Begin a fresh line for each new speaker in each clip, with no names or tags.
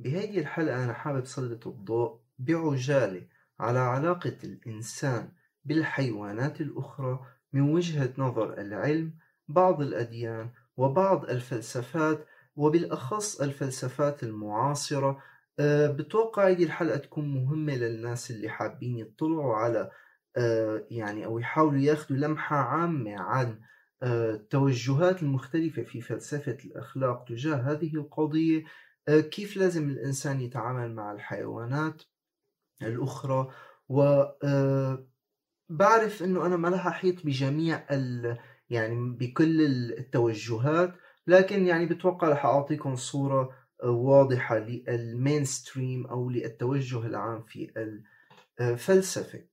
بهذه الحلقة أنا حابب سلط الضوء بعجالة على علاقة الإنسان بالحيوانات الأخرى من وجهة نظر العلم بعض الأديان وبعض الفلسفات وبالأخص الفلسفات المعاصرة. أه بتوقع هذه الحلقة تكون مهمة للناس اللي حابين يطلعوا على أه يعني أو يحاولوا ياخذوا لمحة عامة عن أه التوجهات المختلفة في فلسفة الأخلاق تجاه هذه القضية. كيف لازم الإنسان يتعامل مع الحيوانات الأخرى؟ و أه بعرف إنه أنا ما رح أحيط بجميع ال يعني بكل التوجهات لكن يعني بتوقع رح أعطيكم صورة واضحة للمين ستريم أو للتوجه العام في الفلسفة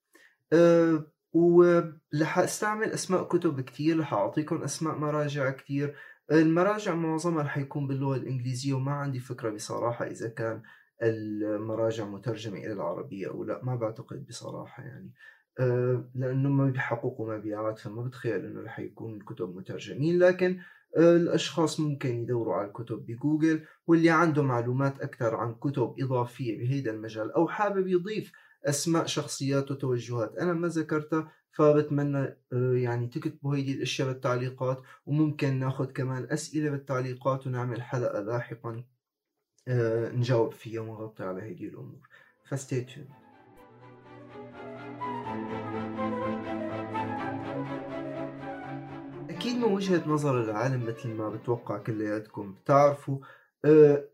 ورح أستعمل أسماء كتب كتير رح أعطيكم أسماء مراجع كتير. المراجع معظمها رح يكون باللغة الإنجليزية وما عندي فكرة بصراحة إذا كان المراجع مترجمة إلى العربية أو لا ما بعتقد بصراحة يعني. لأنه ما بيحققوا مبيعات فما بتخيل إنه رح يكون الكتب مترجمين. لكن الأشخاص ممكن يدوروا على الكتب بجوجل واللي عنده معلومات أكثر عن كتب إضافية بهذا المجال أو حابب يضيف أسماء شخصيات وتوجهات. أنا ما ذكرتها فبتمنى يعني تكتبوا هيدي الأشياء بالتعليقات وممكن ناخذ كمان أسئلة بالتعليقات ونعمل حلقة لاحقا نجاوب فيها ونغطي على هيدي الأمور. فستي تيوند. أكيد من وجهة نظر العالم مثل ما بتوقع كلياتكم بتعرفوا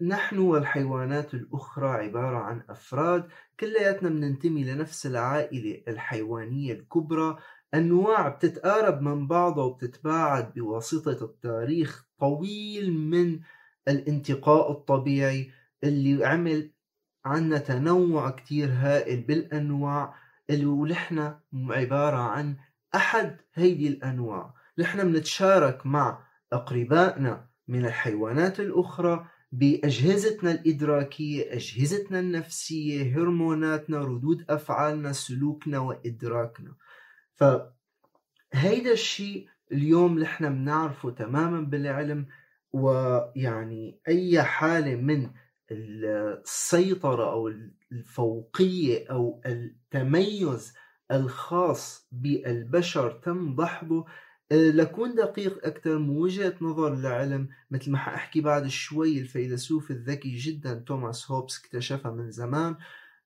نحن والحيوانات الأخرى عبارة عن أفراد كلياتنا بننتمي لنفس العائلة الحيوانية الكبرى. أنواع بتتقارب من بعضها وبتتباعد بواسطة التاريخ طويل من الانتقاء الطبيعي اللي عمل عنا تنوع كتير هائل بالأنواع اللي ونحن عبارة عن أحد هيدي الأنواع. نحن بنتشارك مع أقربائنا من الحيوانات الأخرى بأجهزتنا الإدراكية أجهزتنا النفسية هرموناتنا ردود أفعالنا سلوكنا وإدراكنا. فهيدا الشيء اليوم نحن بنعرفه تماما بالعلم ويعني أي حالة من السيطرة أو الفوقية أو التميز الخاص بالبشر تم دحضه لكون دقيق أكثر من وجهة نظر العلم مثل ما حأحكي بعد شوي الفيلسوف الذكي جدا توماس هوبس اكتشفها من زمان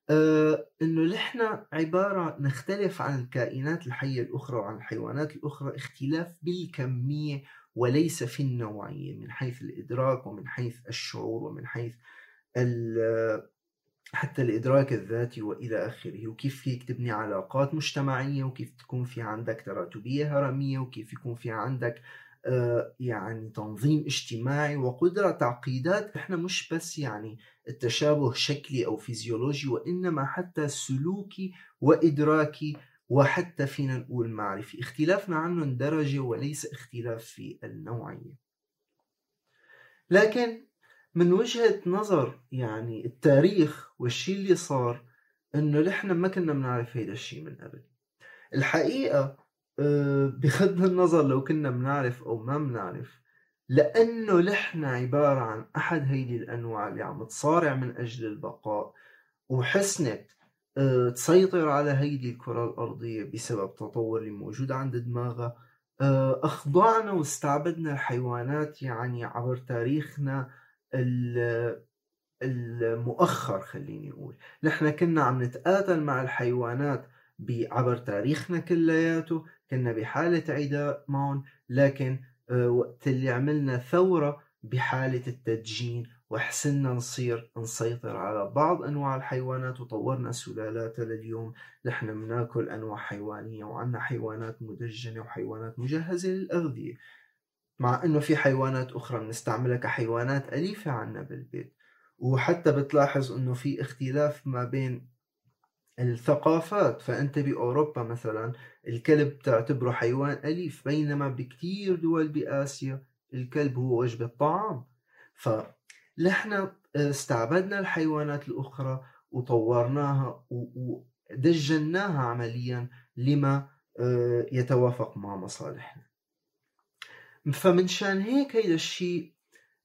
آه إنه نحن عبارة نختلف عن الكائنات الحية الأخرى وعن الحيوانات الأخرى اختلاف بالكمية وليس في النوعية من حيث الإدراك ومن حيث الشعور ومن حيث حتى الإدراك الذاتي وإلى آخره وكيف فيك تبني علاقات مجتمعية وكيف تكون في عندك تراتبية هرمية وكيف يكون في عندك يعني تنظيم اجتماعي وقدرة تعقيدات. إحنا مش بس يعني التشابه شكلي أو فيزيولوجي وإنما حتى سلوكي وإدراكي وحتى فينا نقول معرفي. اختلافنا عنهم درجة وليس اختلاف في النوعية. لكن من وجهة نظر يعني التاريخ والشي اللي صار إنه نحن ما كنا بنعرف هيدا الشيء من قبل. الحقيقة بغض النظر لو كنا بنعرف أو ما بنعرف لأنه نحن عبارة عن أحد هيدي الأنواع اللي عم تصارع من أجل البقاء وحسنت تسيطر على هيدي الكرة الأرضية بسبب التطور اللي موجود عند دماغها. أخضعنا واستعبدنا الحيوانات يعني عبر تاريخنا المؤخر خليني أقول. نحن كنا عم نتقاتل مع الحيوانات عبر تاريخنا كلياته كنا بحالة عداء معهم لكن وقت اللي عملنا ثورة بحالة التدجين وحسنا نصير نسيطر على بعض أنواع الحيوانات وطورنا سلالاتها لليوم. نحن بناكل أنواع حيوانية وعنا حيوانات مدجنة وحيوانات مجهزة للأغذية. مع إنه في حيوانات أخرى بنستعملها كحيوانات أليفة عنا بالبيت. وحتى بتلاحظ إنه في اختلاف ما بين الثقافات. فأنت بأوروبا مثلا الكلب تعتبره حيوان أليف بينما بكتير دول بآسيا الكلب هو وجبة طعام. فنحن استعبدنا الحيوانات الأخرى وطورناها ودجناها عمليا لما يتوافق مع مصالحنا. فمنشان هيك هيدا الشيء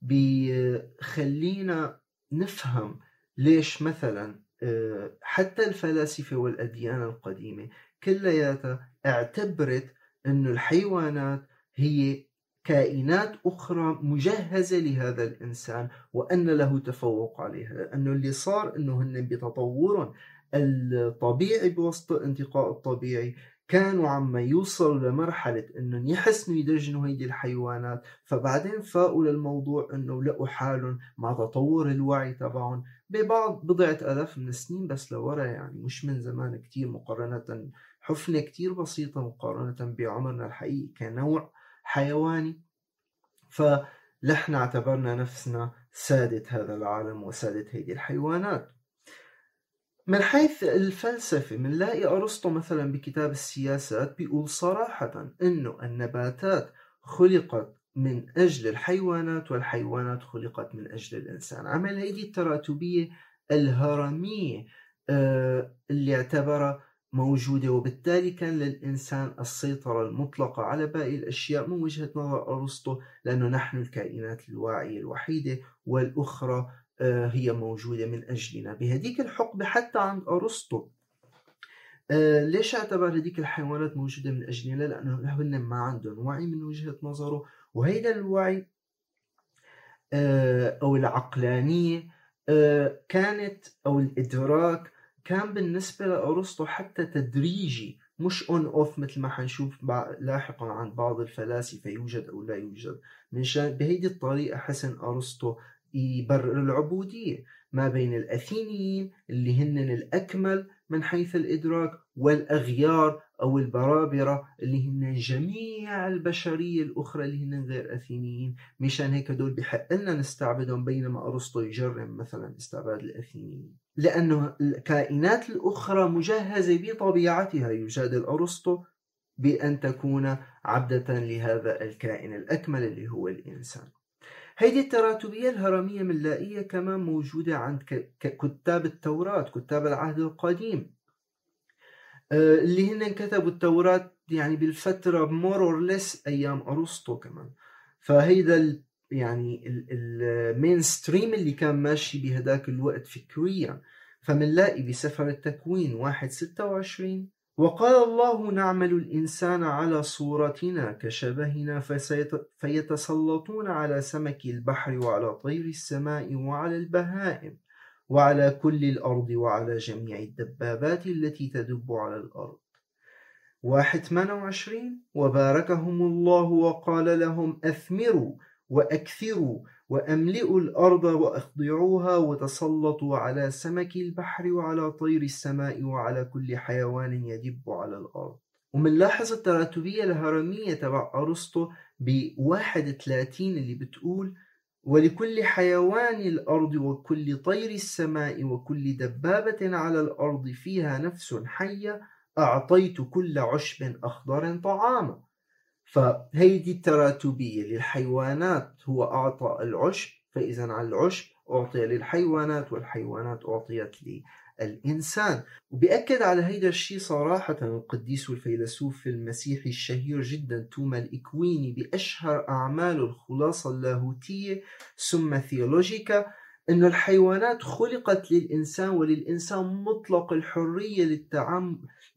بخلينا نفهم ليش مثلا آه، حتى الفلاسفة والأديان القديمة كلياتها اعتبرت أن الحيوانات هي كائنات أخرى مجهزة لهذا الإنسان وأن له تفوق عليها لأنه اللي صار أنه هن بتطورهم الطبيعي بوسط الانتقاء الطبيعي كانوا عم يوصلوا لمرحلة انهم يحسنوا يدجنوا هيدي الحيوانات. فبعدين فاقوا للموضوع إنه لقوا حالهم مع تطور الوعي تبعهم ببعض بضعة آلاف من السنين بس لورا يعني مش من زمان كتير مقارنة حفنة كتير بسيطة مقارنة بعمرنا الحقيقي كنوع حيواني. فنحن اعتبرنا نفسنا سادة هذا العالم وسادة هذه الحيوانات. من حيث الفلسفة منلاقي أرسطو مثلا بكتاب السياسات بيقول صراحة أنه النباتات خلقت من أجل الحيوانات والحيوانات خلقت من أجل الإنسان. عمل هذه التراتبية الهرمية آه، اللي اعتبرها موجودة وبالتالي كان للإنسان السيطرة المطلقة على باقي الأشياء من وجهة نظر أرسطو لأنه نحن الكائنات الواعية الوحيدة والأخرى هي موجودة من أجلنا. بهديك الحقبة حتى عند أرسطو. آه، ليش اعتبر هذيك الحيوانات موجودة من أجلنا؟ لأنه هن ما عندهم وعي من وجهة نظره. وهيدا الوعي آه، أو العقلانية كانت أو الإدراك كان بالنسبة لأرسطو حتى تدريجي مش on off مثل ما حنشوف لاحقا عند بعض الفلاسفة يوجد أو لا يوجد. من شان بهيدي الطريقة حسن أرسطو يبرر العبودية ما بين الأثينيين اللي هن الأكمل من حيث الإدراك والأغيار أو البرابرة اللي هن جميع البشرية الأخرى اللي هن غير أثينيين مشان هيك دول بحق لنا نستعبدهم بينما أرسطو يجرم مثلا استعباد الأثينيين لأنه الكائنات الأخرى مجهزة بطبيعتها. يجادل أرسطو بأن تكون عبدة لهذا الكائن الأكمل اللي هو الإنسان. هيدي التراتبية الهرمية بنلاقيها كمان موجودة عند كتاب التوراة كتاب العهد القديم. آه، اللي هن كتبوا التوراة يعني بالفترة or less أيام أرسطو كمان. فهيدا يعني المين ستريم اللي كان ماشي بهداك الوقت فكريا. فمنلاقي بسفر التكوين واحد ستة وعشرين وقال الله نعمل الإنسان على صورتنا كشبهنا فيتسلطون على سمك البحر وعلى طير السماء وعلى البهائم وعلى كل الأرض وعلى جميع الدبابات التي تدب على الأرض. واحد 28 وباركهم الله وقال لهم أثمروا وأكثروا وأملئوا الأرض وأخضعوها وتسلطوا على سمك البحر وعلى طير السماء وعلى كل حيوان يدب على الأرض. ومنلاحظ التراتبية الهرمية تبع أرسطو ب 31 اللي بتقول ولكل حيوان الأرض وكل طير السماء وكل دبابة على الأرض فيها نفس حية أعطيت كل عشب أخضر طعاما. فهيدي التراتبية للحيوانات هو أعطى العشب فإذا على العشب أعطي للحيوانات والحيوانات أعطيت للإنسان. وبيأكد على هيدا الشيء صراحة القديس والفيلسوف المسيحي الشهير جدا توما الإكويني بأشهر أعماله الخلاصة اللاهوتية ثم ثيولوجيكا أن الحيوانات خلقت للإنسان وللإنسان مطلق الحرية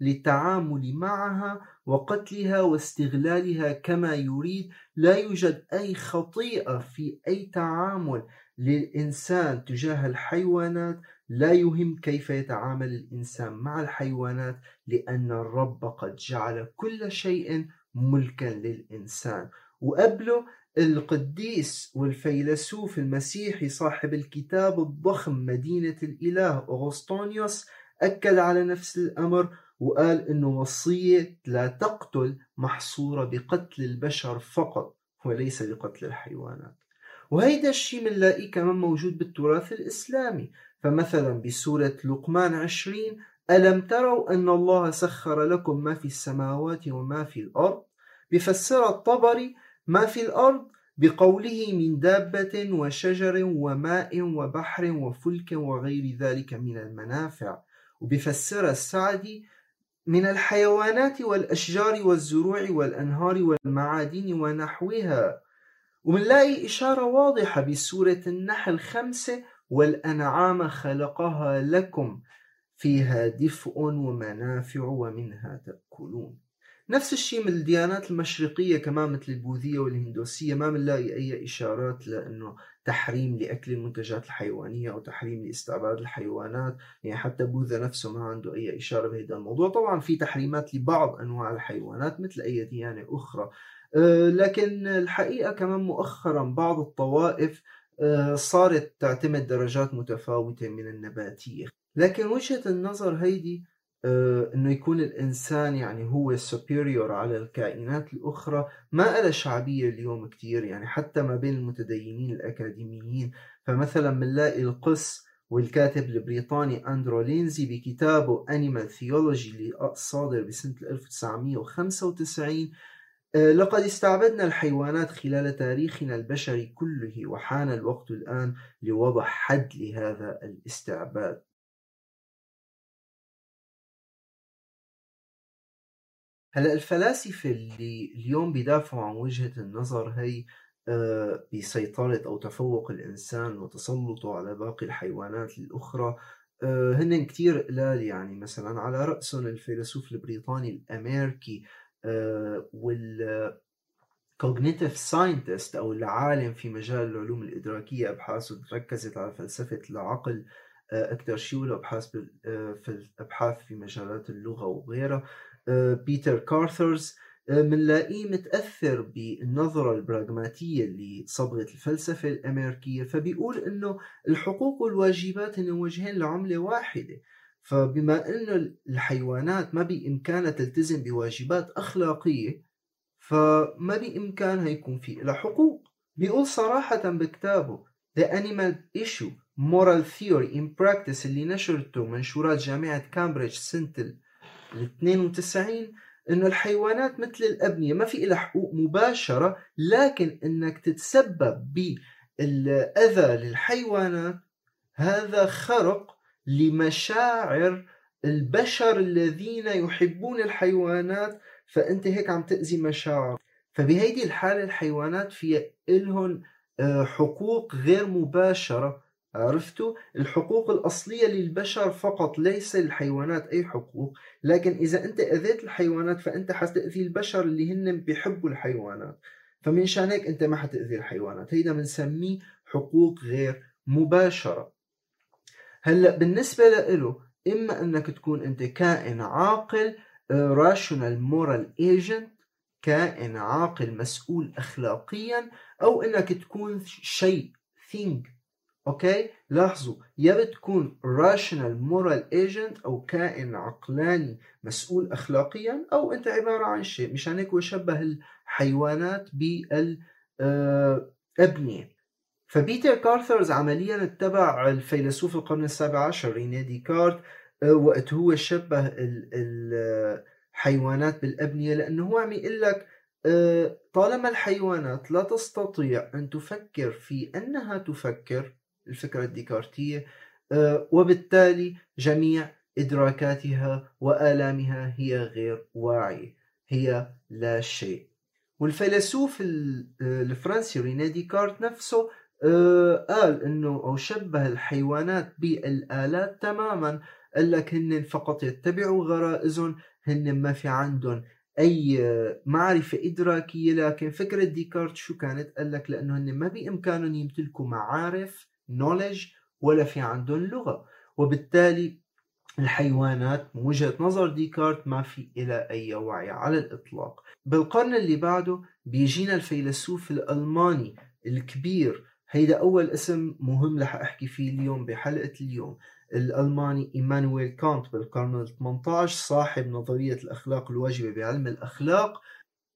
للتعامل معها وقتلها واستغلالها كما يريد لا يوجد أي خطيئة في أي تعامل للإنسان تجاه الحيوانات. لا يهم كيف يتعامل الإنسان مع الحيوانات لأن الرب قد جعل كل شيء ملكا للإنسان. وقبله القديس والفيلسوف المسيحي صاحب الكتاب الضخم مدينة الإله أغسطونيوس أكد على نفس الأمر وقال إنه وصية لا تقتل محصورة بقتل البشر فقط وليس بقتل الحيوانات. وهيدا الشيء بنلاقيه كمان موجود بالتراث الإسلامي. فمثلا بسورة لقمان عشرين ألم تروا أن الله سخر لكم ما في السماوات وما في الأرض؟ بفسر الطبري ما في الأرض؟ بقوله من دابة وشجر وماء وبحر وفلك وغير ذلك من المنافع. وبفسر السعدي من الحيوانات والأشجار والزروع والأنهار والمعادن ونحوها. ومنلاقي إشارة واضحة بسورة النحل خمسة والأنعام خلقها لكم فيها دفء ومنافع ومنها تأكلون. نفس الشيء من الديانات المشرقية كمان مثل البوذية والهندوسية ما بنلاقي أي إشارات لأنه تحريم لأكل المنتجات الحيوانية أو تحريم لاستعباد الحيوانات يعني حتى بوذا نفسه ما عنده أي إشارة بهذا الموضوع. طبعا في تحريمات لبعض أنواع الحيوانات مثل أي ديانة أخرى. أه، لكن الحقيقة كمان مؤخرا بعض الطوائف أه، صارت تعتمد درجات متفاوتة من النباتية. لكن وجهة النظر هيدي آه، إنه يكون الإنسان يعني هو superior على الكائنات الأخرى. ما لها شعبية اليوم كثير يعني حتى ما بين المتدينين الأكاديميين. فمثلا بنلاقي القس والكاتب البريطاني أندرو لينزي بكتابه Animal Theology اللي صادر بسنة 1995 آه، لقد استعبدنا الحيوانات خلال تاريخنا البشري كله وحان الوقت الآن لوضع حد لهذا الاستعباد. هلا الفلاسفة اللي اليوم بيدافعوا عن وجهة النظر هي آه، بسيطرة أو تفوق الإنسان وتسلطه على باقي الحيوانات الأخرى آه، هن كتير قلال. يعني مثلا على رأسهم الفيلسوف البريطاني الأمريكي آه، وال cognitive أو العالم في مجال العلوم الإدراكية أبحاثه ركزت على فلسفة العقل أكثر شيء في أبحاث في مجالات اللغة وغيرها. بيتر كارثرز بنلاقيه متأثر بالنظرة البراغماتية اللي صبغت الفلسفة الأمريكية فبيقول إنه الحقوق والواجبات هن وجهين لعملة واحدة. فبما إنه الحيوانات ما بإمكانها تلتزم بواجبات أخلاقية فما بإمكانها يكون في لها حقوق. بيقول صراحة بكتابه The Animal Issue Moral Theory in Practice اللي نشرته منشورات جامعة كامبريدج سنة 92 إنه الحيوانات مثل الأبنية ما في لها حقوق مباشرة لكن إنك تتسبب بالأذى للحيوانات هذا خرق لمشاعر البشر الذين يحبون الحيوانات فأنت هيك عم تأذي مشاعر فبهيدي الحالة الحيوانات في لهم آه، حقوق غير مباشرة. عرفتوا؟ الحقوق الأصلية للبشر فقط ليس للحيوانات. أي حقوق؟ لكن إذا أنت أذيت الحيوانات فأنت حتأذي البشر اللي هن بيحبوا الحيوانات. فمن شان هيك أنت ما حتأذي الحيوانات. هيدا بنسميه حقوق غير مباشرة. هلأ بالنسبة له إما أنك تكون أنت كائن عاقل rational moral agent كائن عاقل مسؤول أخلاقيا أو أنك تكون شيء thing أوكي؟ لاحظوا يا بتكون rational moral agent أو كائن عقلاني مسؤول اخلاقيا أو أنت عبارة عن شيء مشان هيك هو شبه الحيوانات بالابنيه فبيتر كارثرز عمليا اتبع الفيلسوف القرن السابع عشر ريني ديكارت آه، وقت هو شبه الحيوانات بالأبنية لأنه هو عم يقول لك آه، طالما الحيوانات لا تستطيع أن تفكر في أنها تفكر الفكرة الديكارتية آه، وبالتالي جميع إدراكاتها وآلامها هي غير واعية هي لا شيء. والفيلسوف آه، الفرنسي ريني ديكارت نفسه آه، قال إنه أو شبه الحيوانات بالآلات تماما قال لك هن فقط يتبعوا غرائزهم هن ما في عندهم أي معرفة إدراكية لكن فكرة ديكارت شو كانت؟ قال لك لأنه هن ما بإمكانهم يمتلكوا معارف knowledge ولا في عندهم لغة. وبالتالي الحيوانات من وجهة نظر ديكارت ما في إلى أي وعي على الإطلاق. بالقرن اللي بعده بيجينا الفيلسوف الألماني الكبير. هيدا أول اسم مهم رح أحكي فيه اليوم بحلقة اليوم. الألماني إيمانويل كانت بالقرن ال 18 صاحب نظرية الأخلاق الواجبة بعلم الأخلاق.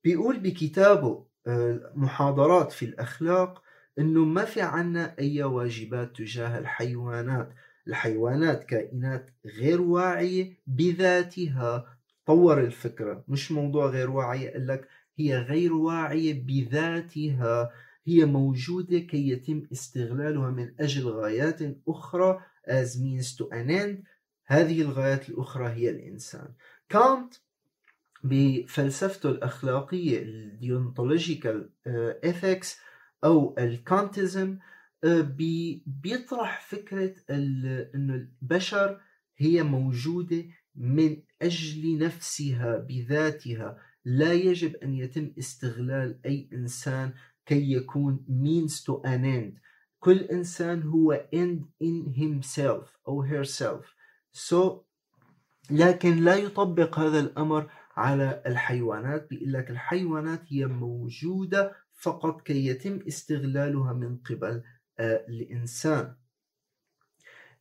بيقول بكتابه آه، محاضرات في الأخلاق. إنه ما في عنا أي واجبات تجاه الحيوانات. الحيوانات كائنات غير واعية بذاتها. طور الفكرة مش موضوع غير واعية لك هي غير واعية بذاتها. هي موجودة كي يتم استغلالها من أجل غايات أخرى as means to an end. هذه الغايات الأخرى هي الإنسان. كانت بفلسفته الأخلاقية الديونتولوجيكال ethics أو الكانتزم آه، بيطرح فكرة أنه البشر هي موجودة من أجل نفسها بذاتها. لا يجب أن يتم استغلال أي إنسان كي يكون means to an end. كل إنسان هو end in himself أو herself. So لكن لا يطبق هذا الأمر على الحيوانات بيقول لك الحيوانات هي موجودة فقط كي يتم استغلالها من قبل آه، الإنسان.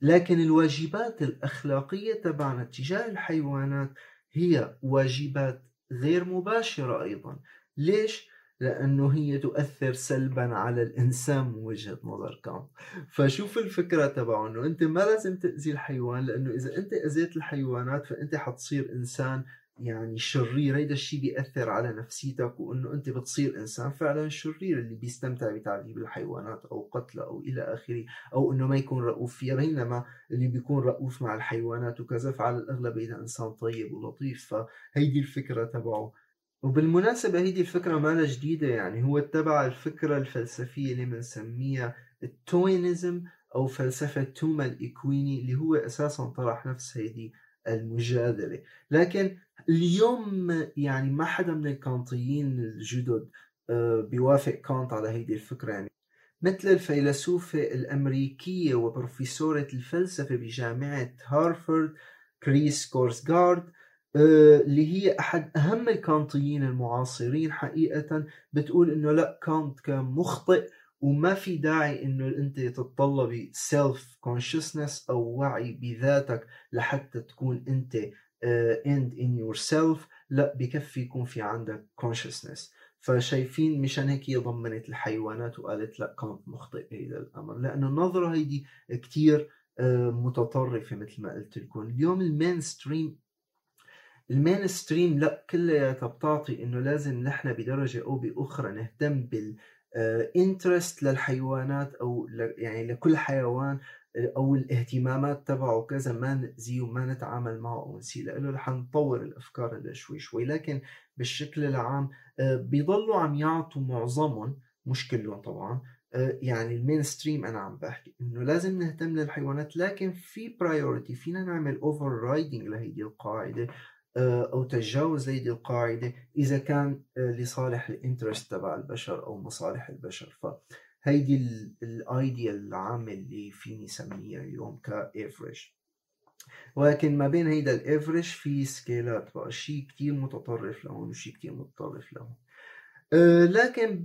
لكن الواجبات الأخلاقية تبعنا تجاه الحيوانات هي واجبات غير مباشرة أيضا. ليش؟ لأنه هي تؤثر سلبا على الإنسان من وجهة نظر كانت فشوف الفكرة تبعه أنه أنت ما لازم تأذي الحيوان لأنه إذا أنت أذيت الحيوانات فأنت حتصير إنسان يعني شرير هيدا الشيء بيأثر على نفسيتك وإنه أنت بتصير إنسان فعلا شرير اللي بيستمتع بتعذيب الحيوانات أو قتلها أو إلى آخره أو إنه ما يكون رؤوف فيها بينما اللي بيكون رؤوف مع الحيوانات وكذا فعلى الأغلب هيدا إنسان طيب ولطيف. فهيدي الفكرة تبعه. وبالمناسبة هيدي الفكرة ما جديدة يعني هو اتبع الفكرة الفلسفية اللي بنسميها التوينزم أو فلسفة توما الإكويني اللي هو أساسا طرح نفس هيدي المجادلة. لكن اليوم يعني ما حدا من الكانطيين الجدد آه، بيوافق كانت على هيدي الفكرة يعني. مثل الفيلسوفة الأمريكية وبروفيسورة الفلسفة بجامعة هارفارد كريس كورسغارد آه، اللي هي أحد أهم الكانطيين المعاصرين حقيقة. بتقول إنه لأ كانت كان مخطئ وما في داعي إنه أنت تتطلبي self consciousness أو وعي بذاتك لحتى تكون أنت end in yourself لا بكفي يكون في عندك consciousness فشايفين مشان هيك هي ضمنت الحيوانات وقالت لا كانت مخطئ هذا الأمر. لأنه النظرة هيدي كثير آه، متطرفة مثل ما قلت لكم. اليوم ال mainstream ال mainstream لا كلياتها بتعطي إنه لازم نحن بدرجة أو بأخرى نهتم بال interest آه، للحيوانات أو يعني لكل حيوان أو الاهتمامات تبعه كذا ما نأذيه وما نتعامل معه أو نسيء له رح نطور الأفكار شوي شوي. لكن بالشكل العام آه، بيضلوا عم يعطوا معظمهم مش كلهم طبعا يعني ال mainstream أنا عم بحكي إنه لازم نهتم للحيوانات لكن في priority فينا نعمل overriding لهيدي القاعدة آه، أو تجاوز هذه القاعدة إذا كان آه، لصالح ال interest تبع البشر أو مصالح البشر. فهيدي ال idea العامة اللي فيني سميها اليوم ك average ولكن ما بين هيدا ال average في سكيلات بقى شيء كتير متطرف لهون وشيء كتير متطرف لهون. أه لكن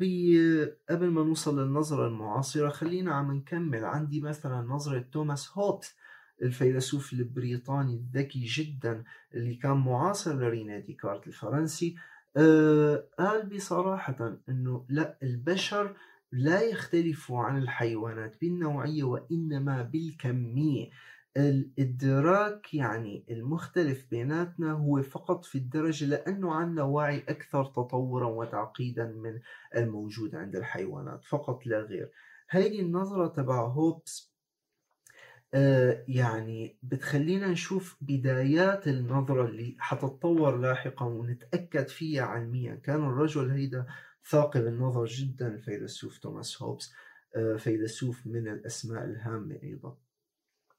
قبل ما نوصل للنظرة المعاصرة خلينا عم نكمل. عندي مثلا نظرة توماس هوبز الفيلسوف البريطاني الذكي جدا اللي كان معاصر لريني ديكارت الفرنسي. آه قال بصراحة أنه لأ البشر لا يختلفوا عن الحيوانات بالنوعية وإنما بالكمية. الإدراك يعني المختلف بيناتنا هو فقط في الدرجة لأنه عندنا وعي أكثر تطورا وتعقيدا من الموجود عند الحيوانات فقط لا غير. هذه النظرة تبع هوبس آه، يعني بتخلينا نشوف بدايات النظرة اللي حتتطور لاحقا ونتأكد فيها علميا. كان الرجل هيدا ثاقب النظر جدا الفيلسوف توماس هوبس آه، فيلسوف من الأسماء الهامة أيضا.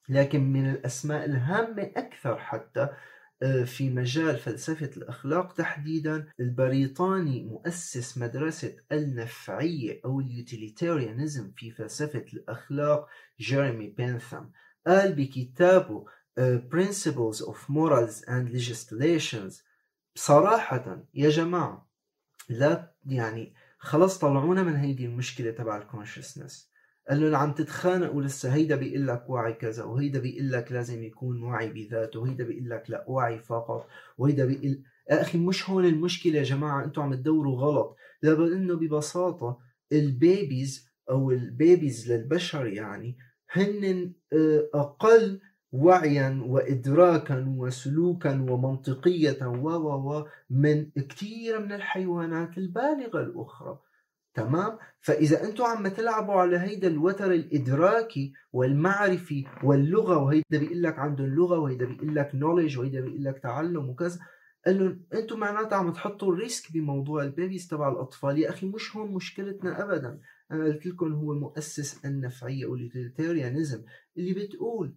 لكن من الأسماء الهامة أكثر حتى آه، في مجال فلسفة الأخلاق تحديدا البريطاني مؤسس مدرسة النفعية أو اليوتيليتاريانزم في فلسفة الأخلاق جيريمي بينثام. قال بكتابه uh, Principles of Morals and Legislations بصراحة يا جماعة لا يعني خلص طلعونا من هيدي المشكلة تبع ال consciousness قال عم تتخانقوا لسه هيدا بيقول لك وعي كذا وهيدا بيقول لك لازم يكون وعي بذاته وهيدا بيقول لك لا وعي فقط وهيدا بيقول يا أخي مش هون المشكلة يا جماعة أنتم عم تدوروا غلط. لأنه ببساطة ال babies أو ال babies للبشر يعني هن آه، أقل وعيا وإدراكا وسلوكا ومنطقية و و من كثير من الحيوانات البالغة الأخرى. تمام؟ فإذا أنتم عم تلعبوا على هيدا الوتر الإدراكي والمعرفي واللغة وهيدا بيقول لك عندهم لغة وهيدا بيقول لك knowledge وهيدا بيقول لك تعلم وكذا قال له أنتم معناتها عم تحطوا ال risk بموضوع ال babies تبع الأطفال. يا أخي مش هون مشكلتنا ابدا. أنا قلت لكم هو مؤسس النفعية أو ال utilitarianism اللي بتقول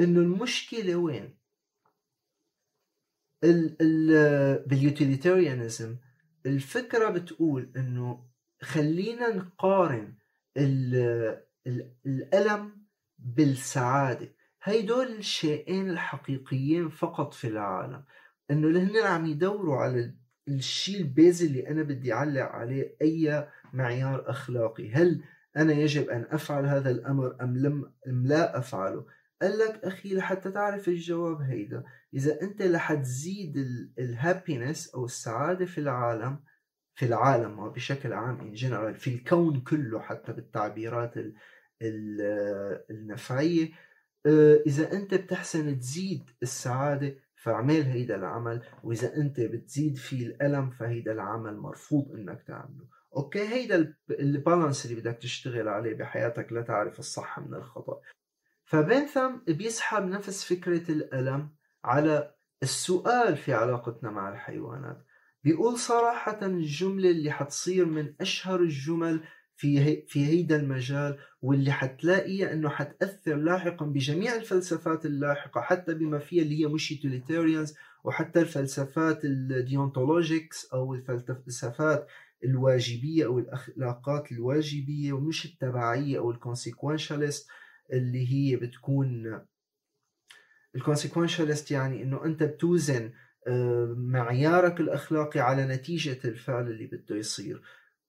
إنه المشكلة وين؟ ال ال بال utilitarianism الفكرة بتقول إنه خلينا نقارن ال ال الألم بالسعادة. هيدول الشيئين الحقيقيين فقط في العالم. إنه اللي هن عم يدوروا على الشيء ال base اللي أنا بدي أعلق عليه أي معيار أخلاقي. هل أنا يجب أن أفعل هذا الأمر أم لم أم لا أفعله؟ قال لك أخي لحتى تعرف الجواب هيدا إذا أنت تزيد ال happiness أو السعادة في العالم في العالم وبشكل عام in general في الكون كله حتى بالتعبيرات النفعية آه، إذا أنت بتحسن تزيد السعادة فاعمل هيدا العمل وإذا أنت بتزيد فيه الألم فهيدا العمل مرفوض إنك تعمله. okay؟ هيدا ال balance اللي بدك تشتغل عليه بحياتك لتعرف الصح من الخطأ. فبنثام بيسحب نفس فكرة الألم على السؤال في علاقتنا مع الحيوانات. بيقول صراحة الجملة اللي حتصير من أشهر الجمل في هي في هيدا المجال واللي حتلاقيها إنه حتأثر لاحقا بجميع الفلسفات اللاحقة حتى بما فيها اللي هي مش utilitarians وحتى الفلسفات ال deontologics أو الفلسفات الواجبية أو الأخلاقات الواجبية ومش التبعية أو ال consequentialist اللي هي بتكون ال consequentialist يعني إنه أنت بتوزن آه، معيارك الأخلاقي على نتيجة الفعل اللي بده يصير.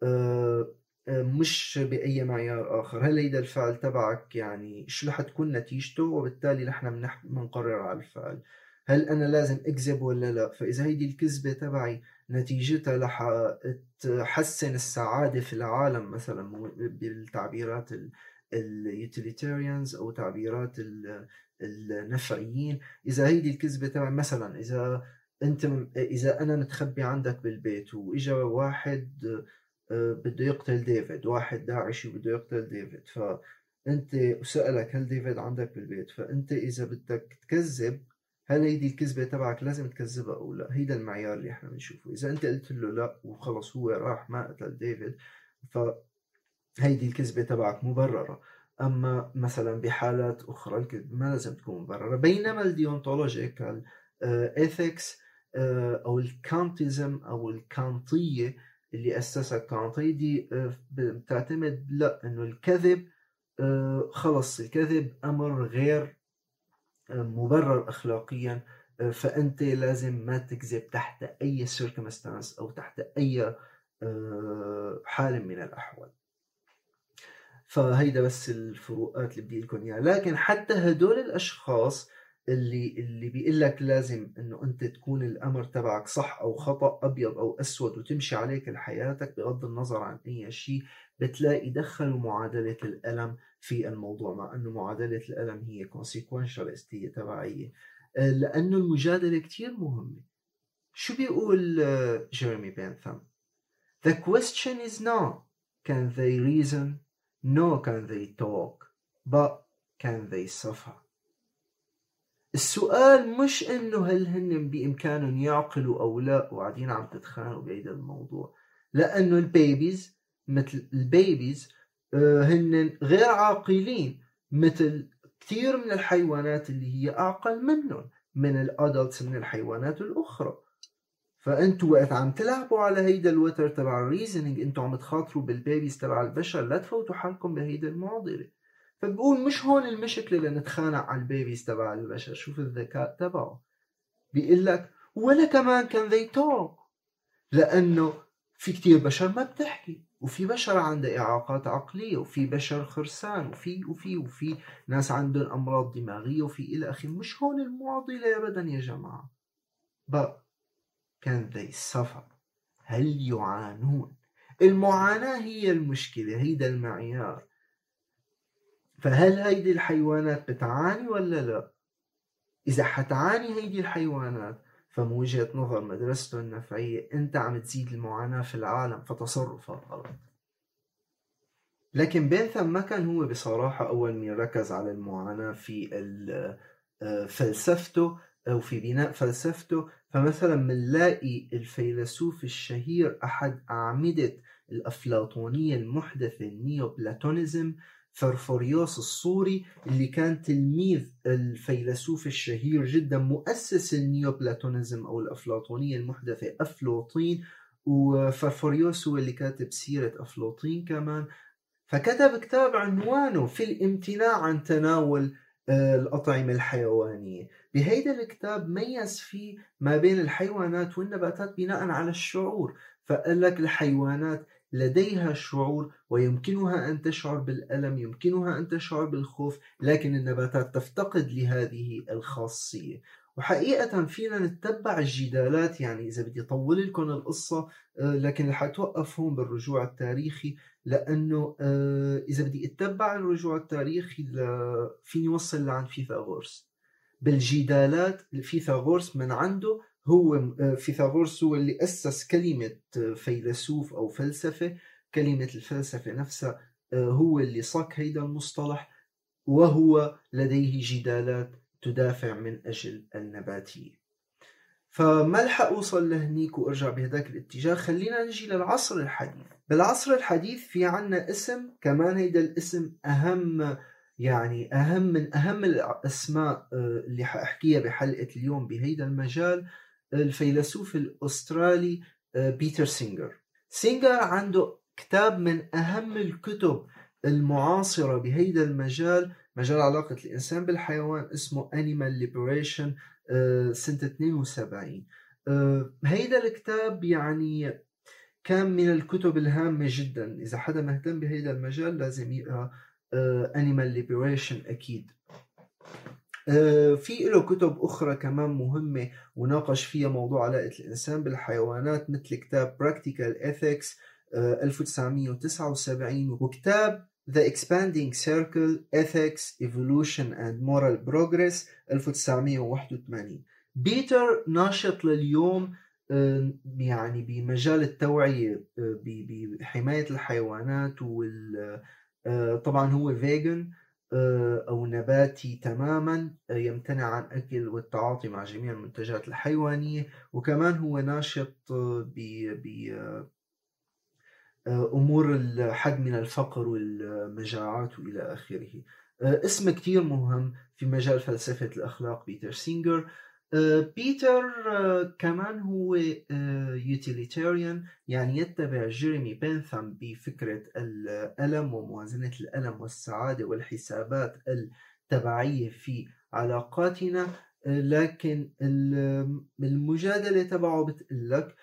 آه، مش بأي معيار آخر. هل هيدا الفعل تبعك يعني شو رح تكون نتيجته؟ وبالتالي نحن بنقرر على الفعل. هل أنا لازم أكذب ولا لا؟ فإذا هيدي الكذبة تبعي نتيجتها رح تحسن السعادة في العالم مثلا بالتعبيرات ال utilitarians أو تعبيرات النفعيين. إذا هيدي الكذبة تبعي مثلا إذا أنت إذا أنا متخبي عندك بالبيت وإجا واحد آه، بده يقتل ديفيد واحد داعشي بده يقتل ديفيد فأنت سألك هل ديفيد عندك بالبيت؟ فأنت إذا بدك تكذب هل هيدي الكذبة تبعك لازم تكذبها أو لا؟ هيدا المعيار اللي إحنا بنشوفه. إذا أنت قلت له لا وخلص هو راح ما قتل ديفيد فهيدي الكذبة تبعك مبررة. أما مثلا بحالات أخرى الكذبة ما لازم تكون مبررة. بينما ال deontological ethics آه، أو ال Kantism أو الكانطية اللي أسسها كانت هيدي آه، بتعتمد لا إنه الكذب آه، خلص الكذب أمر غير مبرر أخلاقيا. فأنت لازم ما تكذب تحت أي circumstance أو تحت أي حال من الأحوال. فهيدا بس الفروقات اللي بدي لكم إياها. لكن حتى هدول الأشخاص اللي اللي بيقول لك لازم إنه أنت تكون الأمر تبعك صح أو خطأ أبيض أو أسود وتمشي عليه كل حياتك بغض النظر عن أي شيء بتلاقي دخلوا معادلة الألم في الموضوع مع إنه معادلة الألم هي consequentialist هي تبعية. آه، لأنه المجادلة كثير مهمة. شو بيقول آه، جيرمي بانثم The question is not can they reason nor can they talk but can they suffer. السؤال مش إنه هل هن بإمكانهم يعقلوا أو لا وقاعدين عم تتخانقوا بهيدا الموضوع. لأنه ال babies مثل ال babies آه، هن غير عاقلين مثل كثير من الحيوانات اللي هي اعقل منهم من ال adults من الحيوانات الأخرى. فأنتوا وقت عم تلعبوا على هيدا الوتر تبع ال reasoning أنتوا عم تخاطروا بال babies تبع البشر لا تفوتوا حالكم بهيدا المعضلة. فبقول مش هون المشكلة لنتخانق على ال babies تبع البشر شوف الذكاء تبعه. بيقول لك ولا كمان كان they talk لأنه في كتير بشر ما بتحكي وفي بشر عندها إعاقات عقلية وفي بشر خرسان وفي وفي وفي ناس عندهم أمراض دماغية وفي إلى آخره. مش هون المعضلة أبدا يا جماعة. but can they suffer هل يعانون؟ المعاناة هي المشكلة هيدا المعيار. فهل هيدي الحيوانات بتعاني ولا لا؟ إذا حتعاني هيدي الحيوانات فمن وجهة نظر مدرسته النفعية أنت عم تزيد المعاناة في العالم فتصرفك غلط لكن بينثم ما كان هو بصراحة أول من ركز على المعاناة في آه، فلسفته أو في بناء فلسفته فمثلا بنلاقي الفيلسوف الشهير أحد أعمدة الأفلاطونية المحدثة النيوبلاتونيزم فرفوريوس الصوري اللي كان تلميذ الفيلسوف الشهير جدا مؤسس ال Neoplatonism أو الأفلاطونية المحدثة أفلوطين وفرفوريوس هو اللي كاتب سيرة أفلوطين كمان. فكتب كتاب عنوانه في الامتناع عن تناول الأطعمة الحيوانية. بهيدا الكتاب ميز فيه ما بين الحيوانات والنباتات بناء على الشعور. فقال لك الحيوانات لديها شعور ويمكنها أن تشعر بالألم يمكنها أن تشعر بالخوف لكن النباتات تفتقد لهذه الخاصية. وحقيقة فينا نتبع الجدالات يعني إذا بدي أطول لكم القصة آه، لكن رح أتوقف هون بالرجوع التاريخي. لأنه آه، إذا بدي أتبع الرجوع التاريخي فيني وصل لعند فيثاغورس. بالجدالات فيثاغورس من عنده هو آه، فيثاغورس هو اللي أسس كلمة فيلسوف أو فلسفة. كلمة الفلسفة نفسها هو اللي صك هيدا المصطلح وهو لديه جدالات تدافع من أجل النباتية. فما لحق أوصل لهنيك وأرجع بهداك الاتجاه؟ خلينا نجي للعصر الحديث. بالعصر الحديث في عنا اسم كمان هيدا الاسم أهم يعني أهم من أهم الأسماء آه، اللي حأحكيها بحلقة اليوم بهيدا المجال الفيلسوف الأسترالي آه، بيتر سينجر. سينجر عنده كتاب من أهم الكتب المعاصرة بهيدا المجال مجال علاقة الإنسان بالحيوان اسمه Liberation آه، سنة 72 آه، هيدا الكتاب يعني كان من الكتب الهامة جدا. إذا حدا مهتم بهيدا المجال لازم يقرأ آه، Animal Liberation أكيد. في له كتب أخرى كمان مهمة وناقش فيها موضوع علاقة الإنسان بالحيوانات مثل كتاب Practical Ethics 1979 وكتاب The Expanding Circle Ethics Evolution and Moral Progress 1981 بيتر ناشط لليوم آه، يعني بمجال التوعية آه، بحماية الحيوانات وال آه، طبعا هو vegan أو نباتي تماما يمتنع عن أكل والتعاطي مع جميع المنتجات الحيوانية. وكمان هو ناشط ب آه، أمور الحد من الفقر والمجاعات وإلى آخره. آه، اسم كتير مهم في مجال فلسفة الأخلاق بيتر سينجر. آه، بيتر كمان هو utilitarian يعني يتبع جيريمي بنثام بفكرة الألم وموازنة الألم والسعادة والحسابات التبعية في علاقاتنا. لكن المجادلة تبعه بتقلك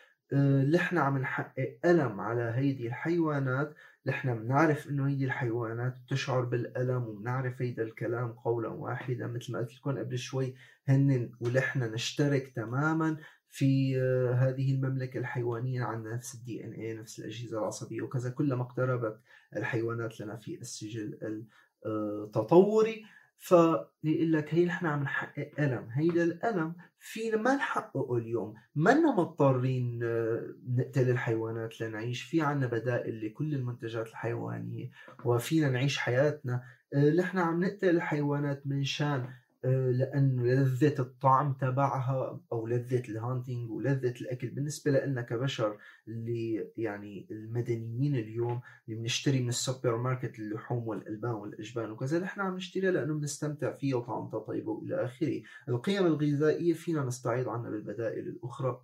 نحن عم نحقق ألم على هيدي الحيوانات نحن بنعرف إنه هيدي الحيوانات بتشعر بالألم وبنعرف هيدا الكلام قولا واحدا مثل ما قلت لكم قبل شوي هن ونحن نشترك تماما في آه، هذه المملكة الحيوانية عندنا نفس الدي ان اي نفس الأجهزة العصبية وكذا كلما اقتربت الحيوانات لنا في السجل التطوري. فيقول لك هي نحن عم نحقق ألم. هيدا الألم فينا ما نحققه اليوم. منا مضطرين آه، نقتل الحيوانات لنعيش. في عنا بدائل لكل المنتجات الحيوانية وفينا نعيش حياتنا. آه، نحن عم نقتل الحيوانات من شان لأنه لذة الطعم تبعها أو لذة الهانتينج ولذة الأكل. بالنسبة لنا كبشر اللي يعني المدنيين اليوم اللي بنشتري من السوبر ماركت اللحوم والألبان والأجبان وكذا نحن عم نشتريها لأنه بنستمتع فيها وطعمتها طيبه وإلى آخره. القيم الغذائية فينا نستعيض عنها بالبدائل الأخرى.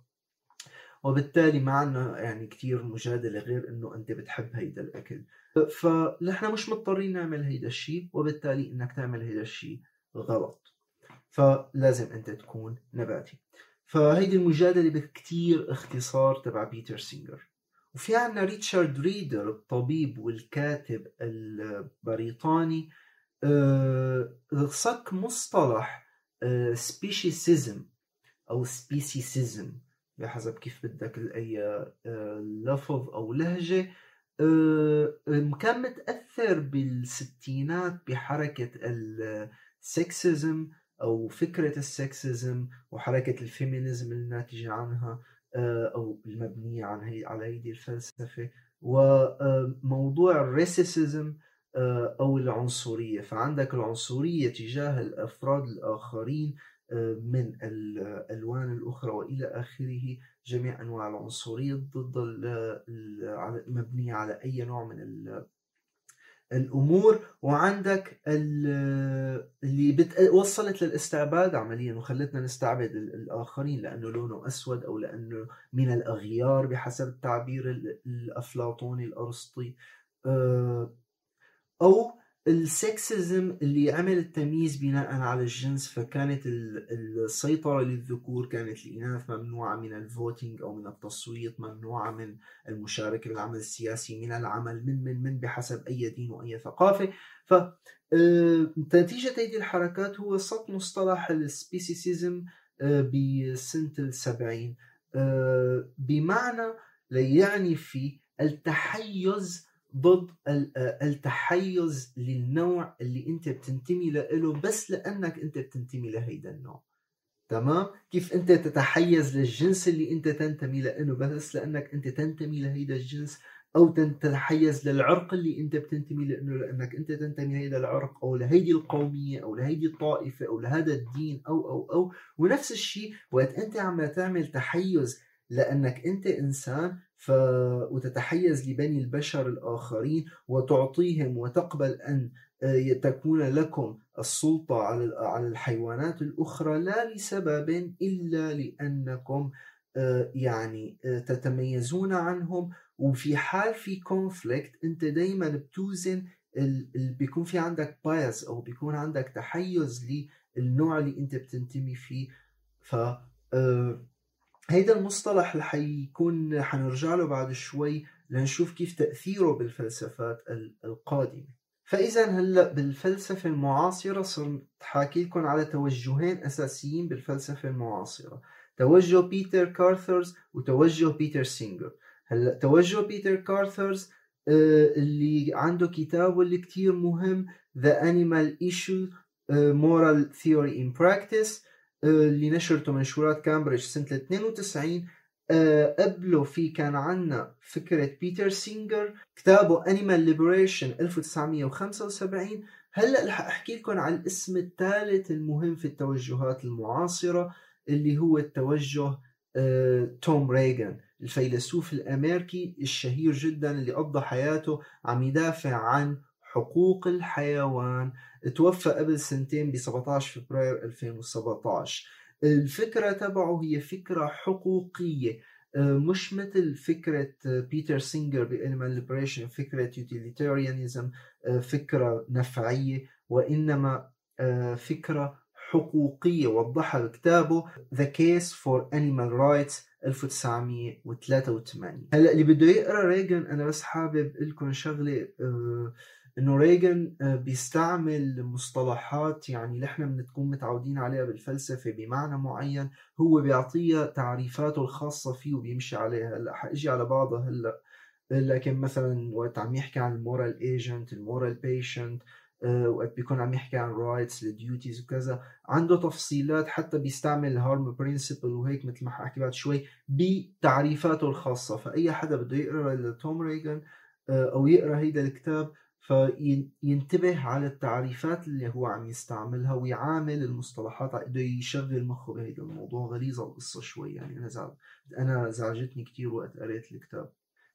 وبالتالي ما عندنا يعني كثير مجادلة غير إنه أنت بتحب هيدا الأكل. فنحن مش مضطرين نعمل هيدا الشيء وبالتالي إنك تعمل هيدا الشيء غلط فلازم أنت تكون نباتي. فهيدي المجادلة بكتير اختصار تبع بيتر سينجر. وفي عنا ريتشارد ريدر الطبيب والكاتب البريطاني آه، صك مصطلح speciesism آه، أو speciesism بحسب كيف بدك اي آه، لفظ أو لهجة. كان متأثر بالستينات بحركة ال sexism أو فكرة ال sexism وحركة ال feminism الناتجة عنها آه، أو المبنية عن هي على هذه الفلسفة. وموضوع الريسيسيزم آه، أو العنصرية. فعندك العنصرية تجاه الأفراد الآخرين من الألوان الأخرى وإلى آخره. جميع أنواع العنصرية ضد المبنية على أي نوع من الأمور وعندك اللي بت... وصلت للاستعباد عمليا وخلتنا نستعبد الآخرين لأنه لونه أسود أو لأنه من الأغيار بحسب التعبير الأفلاطوني الأرسطي. آه، أو ال sexism اللي عمل التمييز بناء على الجنس فكانت السيطرة للذكور كانت الإناث ممنوعة من ال voting أو من التصويت ممنوعة من المشاركة بالعمل السياسي من العمل من من من بحسب أي دين وأي ثقافة. ف آه، نتيجة هذه الحركات هو سط مصطلح ال speciesism آه، بسنة السبعين. آه، بمعنى ليعني في التحيز ضد التحيز للنوع اللي انت بتنتمي له بس لأنك انت بتنتمي لهيدا النوع. تمام؟ كيف انت تتحيز للجنس اللي انت تنتمي له بس لأنك انت تنتمي لهيدا الجنس أو تتحيز للعرق اللي انت بتنتمي له لأنك انت تنتمي لهيدا العرق أو لهيدي القومية أو لهيدي الطائفة أو لهذا الدين أو أو أو ونفس الشيء وقت انت عم تعمل تحيز لأنك انت إنسان ف... وتتحيز لبني البشر الآخرين وتعطيهم وتقبل أن آه، تكون لكم السلطة على الحيوانات الأخرى لا لسبب إلا لأنكم آه، يعني آه، تتميزون عنهم. وفي حال في conflict أنت دايما بتوزن بيكون في عندك bias أو بيكون عندك تحيز للنوع اللي أنت بتنتمي فيه. ف هيدا المصطلح اللي حيكون حنرجع له بعد شوي لنشوف كيف تأثيره بالفلسفات القادمة. فإذا هلأ بالفلسفة المعاصرة صرت حاكي لكم على توجهين أساسيين بالفلسفة المعاصرة. توجه بيتر كارثرز وتوجه بيتر سينجر. هلأ توجه بيتر كارثرز آه، اللي عنده كتاب اللي كتير مهم The Animal Issue آه، Moral Theory in Practice. اللي نشرته منشورات كامبريدج سنة 92 آه، قبله في كان عنا فكرة بيتر سينجر كتابه Animal Liberation 1975 هلأ رح أحكي لكم عن الاسم الثالث المهم في التوجهات المعاصرة اللي هو التوجه آه، توم ريغان الفيلسوف الأمريكي الشهير جدا اللي قضى حياته عم يدافع عن حقوق الحيوان توفى قبل سنتين ب 17 فبراير 2017 الفكرة تبعه هي فكرة حقوقية آه، مش مثل فكرة بيتر سينجر ب Animal Liberation فكرة utilitarianism آه، فكرة نفعية وإنما آه، فكرة حقوقية. وضحها بكتابه The Case for Animal Rights 1983 هلأ اللي بده يقرأ ريجن أنا بس حابب لكم شغلة إنه ريغن آه، بيستعمل مصطلحات يعني اللي إحنا بنكون متعودين عليها بالفلسفة بمعنى معين هو بيعطيها تعريفاته الخاصة فيه وبيمشي عليها. هلأ حأجي على بعضها هلأ. لكن مثلا وقت عم يحكي عن ال moral agent ال moral patient وقت بيكون عم يحكي عن rights ال duties وكذا عنده تفصيلات حتى بيستعمل ال harm principle وهيك مثل ما حكي بعد شوي بتعريفاته الخاصة. فأي حدا بده يقرأ لتوم ريغن آه، أو يقرأ هيدا الكتاب فينتبه على التعريفات اللي هو عم يستعملها ويعامل المصطلحات بده يشغل مخه بهيدا الموضوع. غليظة القصة شوي يعني أنا زعل أنا زعجتني كثير وقت قريت الكتاب.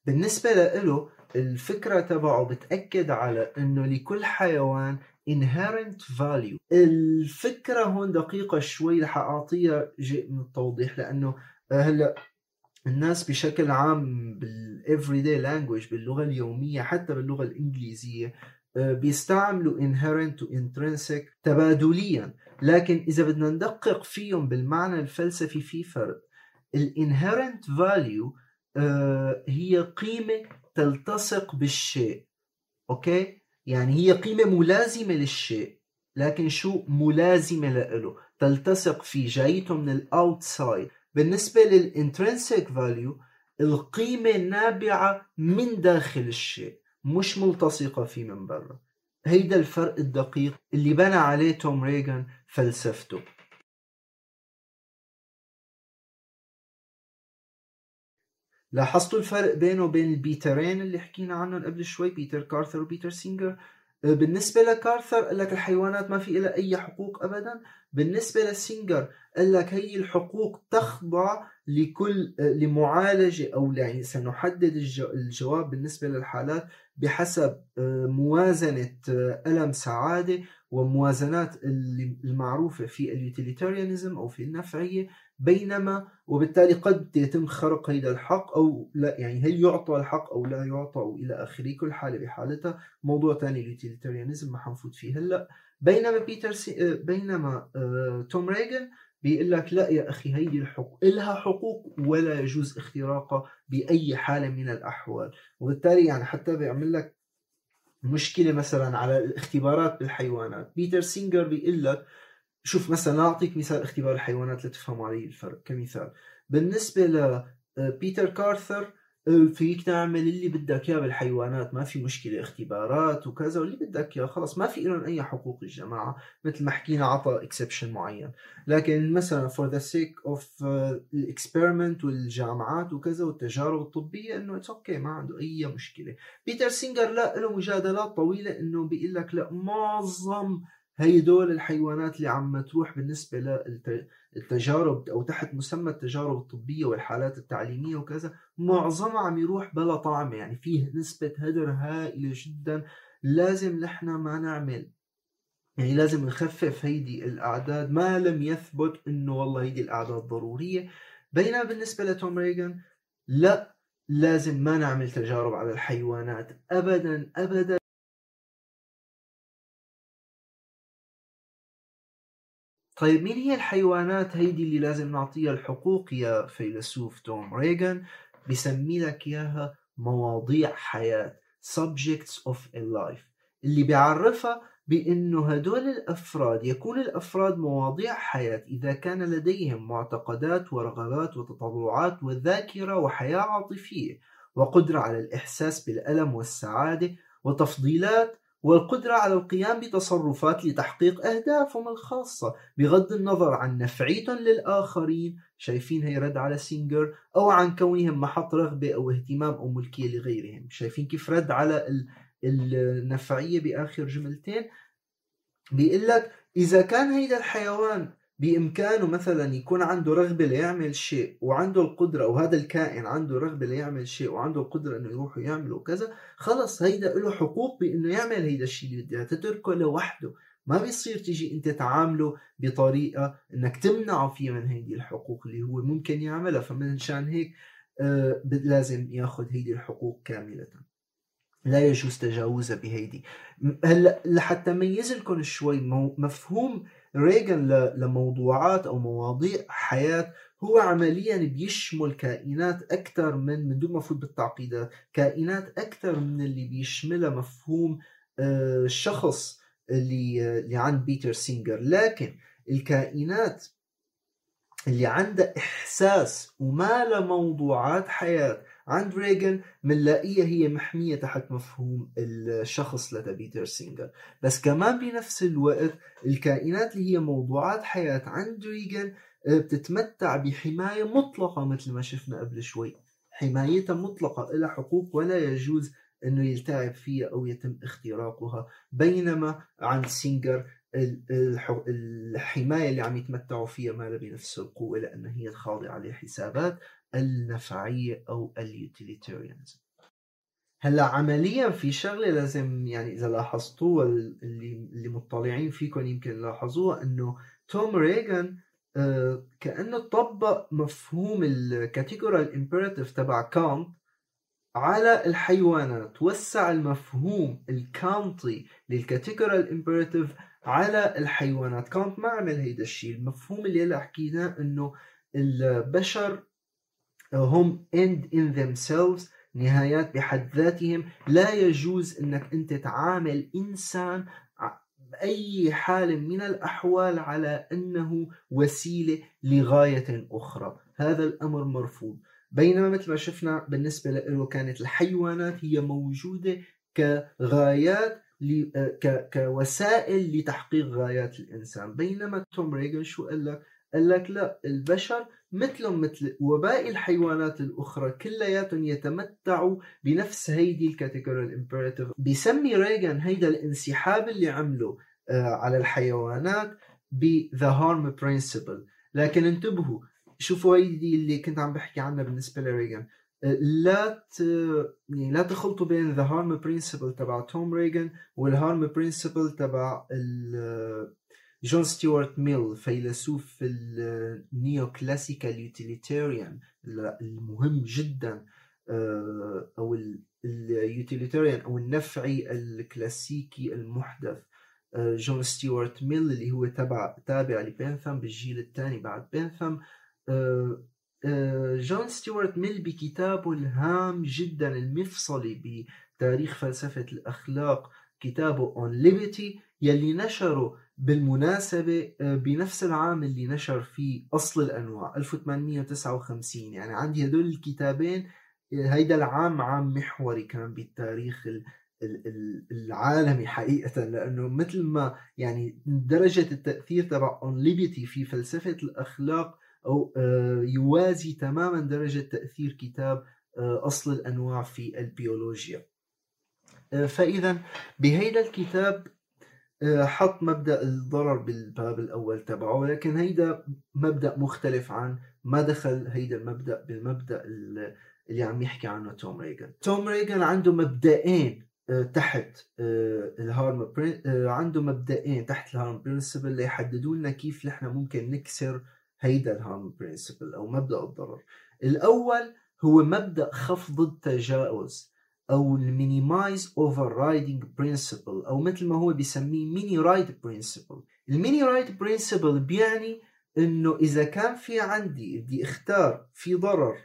بالنسبة له الفكرة تبعه بتأكد على إنه لكل حيوان inherent value. الفكرة هون دقيقة شوي رح أعطيها شيء من التوضيح لأنه هلأ الناس بشكل عام بال everyday language باللغة اليومية حتى باللغة الإنجليزية آه، بيستعملوا inherent و intrinsic تبادليا. لكن إذا بدنا ندقق فيهم بالمعنى الفلسفي في فرق ال inherent value آه، هي قيمة تلتصق بالشيء. أوكي؟ يعني هي قيمة ملازمة للشيء لكن شو ملازمة له؟ تلتصق فيه. جايته من ال outside بالنسبة لل intrinsic value القيمة نابعة من داخل الشيء مش ملتصقة فيه من برا. هيدا الفرق الدقيق اللي بنى عليه توم ريغان فلسفته. لاحظتوا الفرق بينه وبين البيترين اللي حكينا عنهم قبل شوي بيتر كارثر وبيتر سينجر؟ بالنسبة لكارثر قال لك الحيوانات ما في لها أي حقوق أبدا. بالنسبة لسينجر قال لك هي الحقوق تخضع لكل لمعالجة أو يعني سنحدد الجواب بالنسبة للحالات بحسب آه، موازنة آه، ألم سعادة وموازنات المعروفة في اليوتيليتاريانزم أو في النفعية. بينما وبالتالي قد يتم خرق هذا الحق أو لا يعني هل يعطى الحق أو لا يعطى أو إلى آخره كل حالة بحالتها. موضوع ثاني ال utilitarianism ما حنفوت فيه هلا. بينما بيتر سي... بينما آه توم ريغن بيقول لك لا يا أخي هيدي الحقوق لها حقوق ولا يجوز اختراقها بأي حالة من الأحوال. وبالتالي يعني حتى بيعمل لك مشكلة مثلا على الاختبارات بالحيوانات. بيتر سينجر بيقول لك شوف مثلا أعطيك مثال اختبار الحيوانات لتفهموا علي الفرق كمثال. بالنسبة لبيتر آه، كارثر فيك تعمل اللي بدك إياه بالحيوانات ما في مشكلة اختبارات وكذا واللي بدك إياه خلص ما في لهم أي حقوق الجماعة مثل ما حكينا عطى exception معين. لكن مثلا for the sake of ال experiment والجامعات وكذا والتجارب الطبية إنه it's okay okay ما عنده أي مشكلة. بيتر سينجر لا له مجادلات طويلة إنه بيقول لك لا معظم هي دول الحيوانات اللي عم تروح بالنسبة للتجارب أو تحت مسمى التجارب الطبية والحالات التعليمية وكذا معظمها عم يروح بلا طعمة يعني فيه نسبة هدر هائلة جدا. لازم نحن ما نعمل يعني لازم نخفف هيدي الأعداد. ما لم يثبت إنه والله هيدي الأعداد ضرورية. بينما بالنسبة لتوم ريغان لا لازم ما نعمل تجارب على الحيوانات. أبدا أبدا. طيب مين هي الحيوانات هيدي اللي لازم نعطيها الحقوق يا فيلسوف توم ريغان؟ بسمي لك إياها مواضيع حياة subjects of a life. اللي بيعرفها بأنه هدول الأفراد يكون الأفراد مواضيع حياة إذا كان لديهم معتقدات ورغبات وتطلعات وذاكرة وحياة عاطفية وقدرة على الإحساس بالألم والسعادة وتفضيلات والقدرة على القيام بتصرفات لتحقيق أهدافهم الخاصة بغض النظر عن نفعيتهم للآخرين. شايفين هي رد على سينجر أو عن كونهم محط رغبة أو اهتمام أو ملكية لغيرهم. شايفين كيف رد على النفعية بآخر جملتين؟ بيقول لك إذا كان هيدا الحيوان بإمكانه مثلا يكون عنده رغبة ليعمل شيء وعنده القدرة أو هذا الكائن عنده رغبة ليعمل شيء وعنده القدرة إنه يروح ويعمل وكذا خلص هيدا له حقوق بإنه يعمل هيدا الشيء اللي بدها تتركه لوحده. ما بيصير تيجي أنت تعامله بطريقة إنك تمنعه فيه من هيدي الحقوق اللي هو ممكن يعملها. فمنشان هيك آه لازم ياخذ هيدي الحقوق كاملة. لا يجوز تجاوزها بهيدي. هلأ لحتى ميز لكم شوي مفهوم ريغن لموضوعات أو مواضيع حياة هو عمليا بيشمل كائنات أكثر من من دون ما افوت بالتعقيدات كائنات أكثر من اللي بيشملها مفهوم الشخص آه، اللي اللي عند بيتر سينجر. لكن الكائنات اللي عندها إحساس وما لها موضوعات حياة عند ريغن بنلاقيها هي محمية تحت مفهوم الشخص لدى بيتر سينجر. بس كمان بنفس الوقت الكائنات اللي هي موضوعات حياة عند ريغن آه، بتتمتع بحماية مطلقة مثل ما شفنا قبل شوي. حمايتها مطلقة لها حقوق ولا يجوز إنه يلتعب فيها أو يتم اختراقها. بينما عند سينجر الحماية اللي عم يتمتعوا فيها ما بنفس القوة لأن هي خاضعة لحسابات. النفعية أو ال utilitarianism. هلأ عمليا في شغلة لازم يعني إذا لاحظتوها اللي اللي مطلعين فيكم يمكن لاحظوها إنه توم ريغان آه كأنه طبق مفهوم ال categorical imperative تبع كانت على الحيوانات وسع المفهوم الكانتي لل categorical imperative على الحيوانات. كانت ما عمل هيدا الشيء. المفهوم اللي هلا حكيناه إنه البشر هم end in themselves نهايات بحد ذاتهم. لا يجوز إنك أنت تعامل إنسان بأي حال من الأحوال على أنه وسيلة لغاية أخرى. هذا الأمر مرفوض. بينما مثل ما شفنا بالنسبة له كانت الحيوانات هي موجودة كغايات كوسائل لتحقيق غايات الإنسان. بينما توم ريغن شو قال لك؟ قال لك لا البشر مثلهم مثل وباقي الحيوانات الأخرى كلياتهم يتمتعوا بنفس هيدي ال categorical imperative بيسمي ريغان هيدا الانسحاب اللي عمله آه، على الحيوانات ب the harm principle. لكن انتبهوا شوفوا هيدي اللي كنت عم بحكي عنها بالنسبة لريغان. لا ت... يعني لا تخلطوا بين the harm principle تبع توم ريغان وال harm principle تبع جون ستيوارت ميل فيلسوف ال neoclassical utilitarian المهم جدا آه، أو ال utilitarian أو النفعي الكلاسيكي المحدث آه، جون ستيوارت ميل اللي هو تبع تابع لبنثم بالجيل الثاني بعد بنثم آه، جون ستيوارت ميل بكتابه الهام جدا المفصلي بتاريخ فلسفة الأخلاق كتابه On Liberty يلي نشره بالمناسبة آه، بنفس العام اللي نشر فيه أصل الأنواع 1859 يعني عندي هدول الكتابين آه، هيدا العام عام محوري كان بالتاريخ العالمي حقيقة لأنه مثل ما يعني درجة التأثير تبع On Liberty في فلسفة الأخلاق أو آه، يوازي تماما درجة تأثير كتاب أصل الأنواع في البيولوجيا. فإذا بهيدا الكتاب حط مبدأ الضرر بالباب الأول تبعه ولكن هيدا مبدأ مختلف عن ما دخل هيدا المبدأ بالمبدأ اللي عم يحكي عنه توم ريغان. توم ريغان عنده مبدئين آه، تحت آه، ال harm عنده مبدئين تحت ال harm principle ليحددوا لنا كيف نحن ممكن نكسر هيدا ال harm principle أو مبدأ الضرر. الأول هو مبدأ خفض التجاوز. أو ال minimize overriding principle أو مثل ما هو بيسميه miniride principle ال miniride principle بيعني إنه إذا كان في عندي بدي أختار في ضرر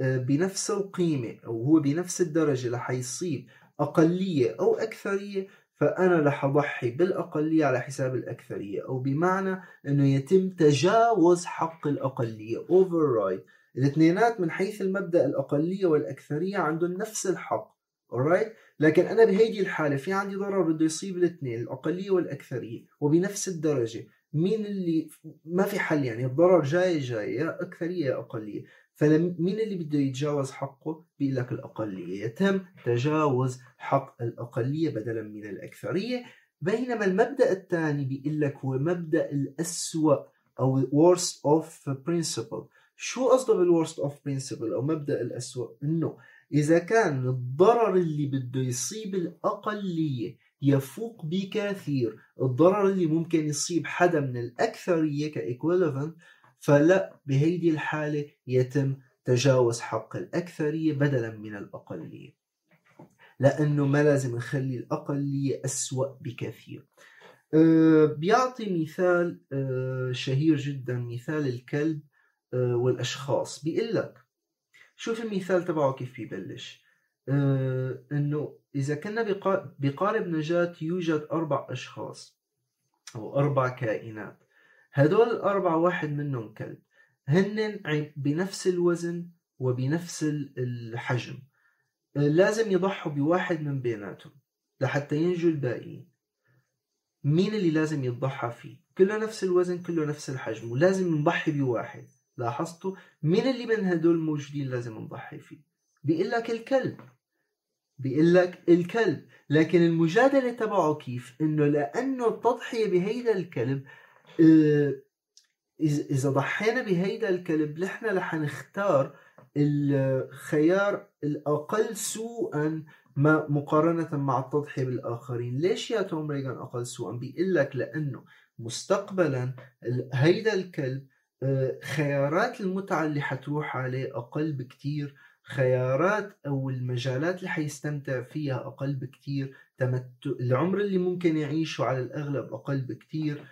آه، بنفس القيمة أو هو بنفس الدرجة اللي حيصيب أقلية أو أكثرية فأنا رح أضحي بالأقلية على حساب الأكثرية أو بمعنى أنه يتم تجاوز حق الأقلية override. الاثنينات من حيث المبدأ الأقلية والأكثرية عندهم نفس الحق. Alright? لكن أنا بهيدي الحالة في عندي ضرر بده يصيب الاثنين الأقلية والأكثرية وبنفس الدرجة. مين اللي ما في حل يعني الضرر جاي جاي يا أكثرية يا اقليه فمين اللي بده يتجاوز حقه؟ بيقول لك الأقلية. يتم تجاوز حق الأقلية بدلا من الأكثرية. بينما المبدأ الثاني بيقول لك هو مبدأ الاسوء أو worst of principle. شو قصده بالworst of principle أو مبدأ الاسوء إنه إذا كان الضرر اللي بده يصيب الأقلية يفوق بكثير الضرر اللي ممكن يصيب حدا من الأكثرية كإيكويلفنت فلا بهيدي الحالة يتم تجاوز حق الأكثرية بدلا من الأقلية. لأنه ما لازم نخلي الأقلية أسوأ بكثير. أه بيعطي مثال أه شهير جدا مثال الكلب أه والأشخاص. بيقول لك شوف المثال تبعه كيف بيبلش؟ آه إنه إذا كنا بقارب نجاة يوجد أربع أشخاص أو أربع كائنات. هدول الاربعة واحد منهم كلب. هن بنفس الوزن وبنفس الحجم. آه لازم يضحوا بواحد من بيناتهم لحتى ينجوا الباقيين. مين اللي لازم يتضحى فيه؟ كله نفس الوزن كله نفس الحجم ولازم نضحي بواحد. لاحظتوا مين اللي من هدول موجودين لازم نضحي فيه؟ بيقول لك الكلب. بيقول لك الكلب. لكن المجادلة تبعه كيف؟ إنه لأنه التضحيه بهيدا الكلب آه، اذا ضحينا بهيدا الكلب نحن رح نختار الخيار الأقل سوءا ما مقارنة مع التضحية بالآخرين. ليش يا توم ريغان أقل سوءا؟ بيقول لك لأنه مستقبلا هيدا الكلب خيارات المتعة اللي حتروح عليه أقل بكتير خيارات أو المجالات اللي حيستمتع فيها أقل بكتير. العمر اللي ممكن يعيشه على الأغلب أقل بكتير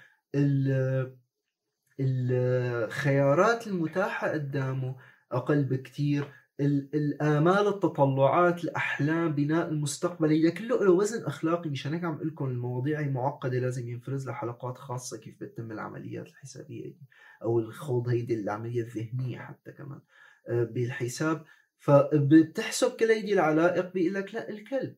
الخيارات المتاحة قدامه أقل بكتير الآمال التطلعات الأحلام بناء المستقبل. هي كله له وزن أخلاقي مشان هيك عم أقول لكم المواضيع معقدة لازم ينفرز لها حلقات خاصة كيف بتتم العمليات الحسابية دي أو الخوض هيدي العملية الذهنية حتى كمان آه، بالحساب. فبتحسب كل هيدي العلائق بيقول لك لا الكلب.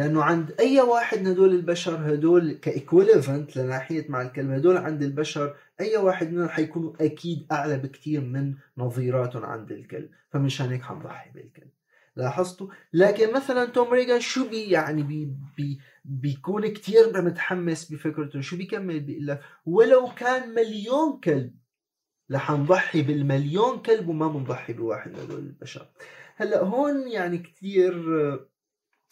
لأنه عند أي واحد من هدول البشر هدول كايكوليفنت لناحية مع الكلمة هدول عند البشر أي واحد منهم حيكونوا أكيد أعلى بكثير من نظيراتهم عند الكلب فمشان هيك حنضحي بالكلب لاحظتوا؟ لكن مثلا توم ريغان شو بي يعني بي بي بيكون كثير متحمس بفكرته؟ شو بيكمل؟ بيقول لك ولو كان مليون كلب رح نضحي بالمليون كلب وما بنضحي بواحد من هدول البشر. هلأ هون يعني كثير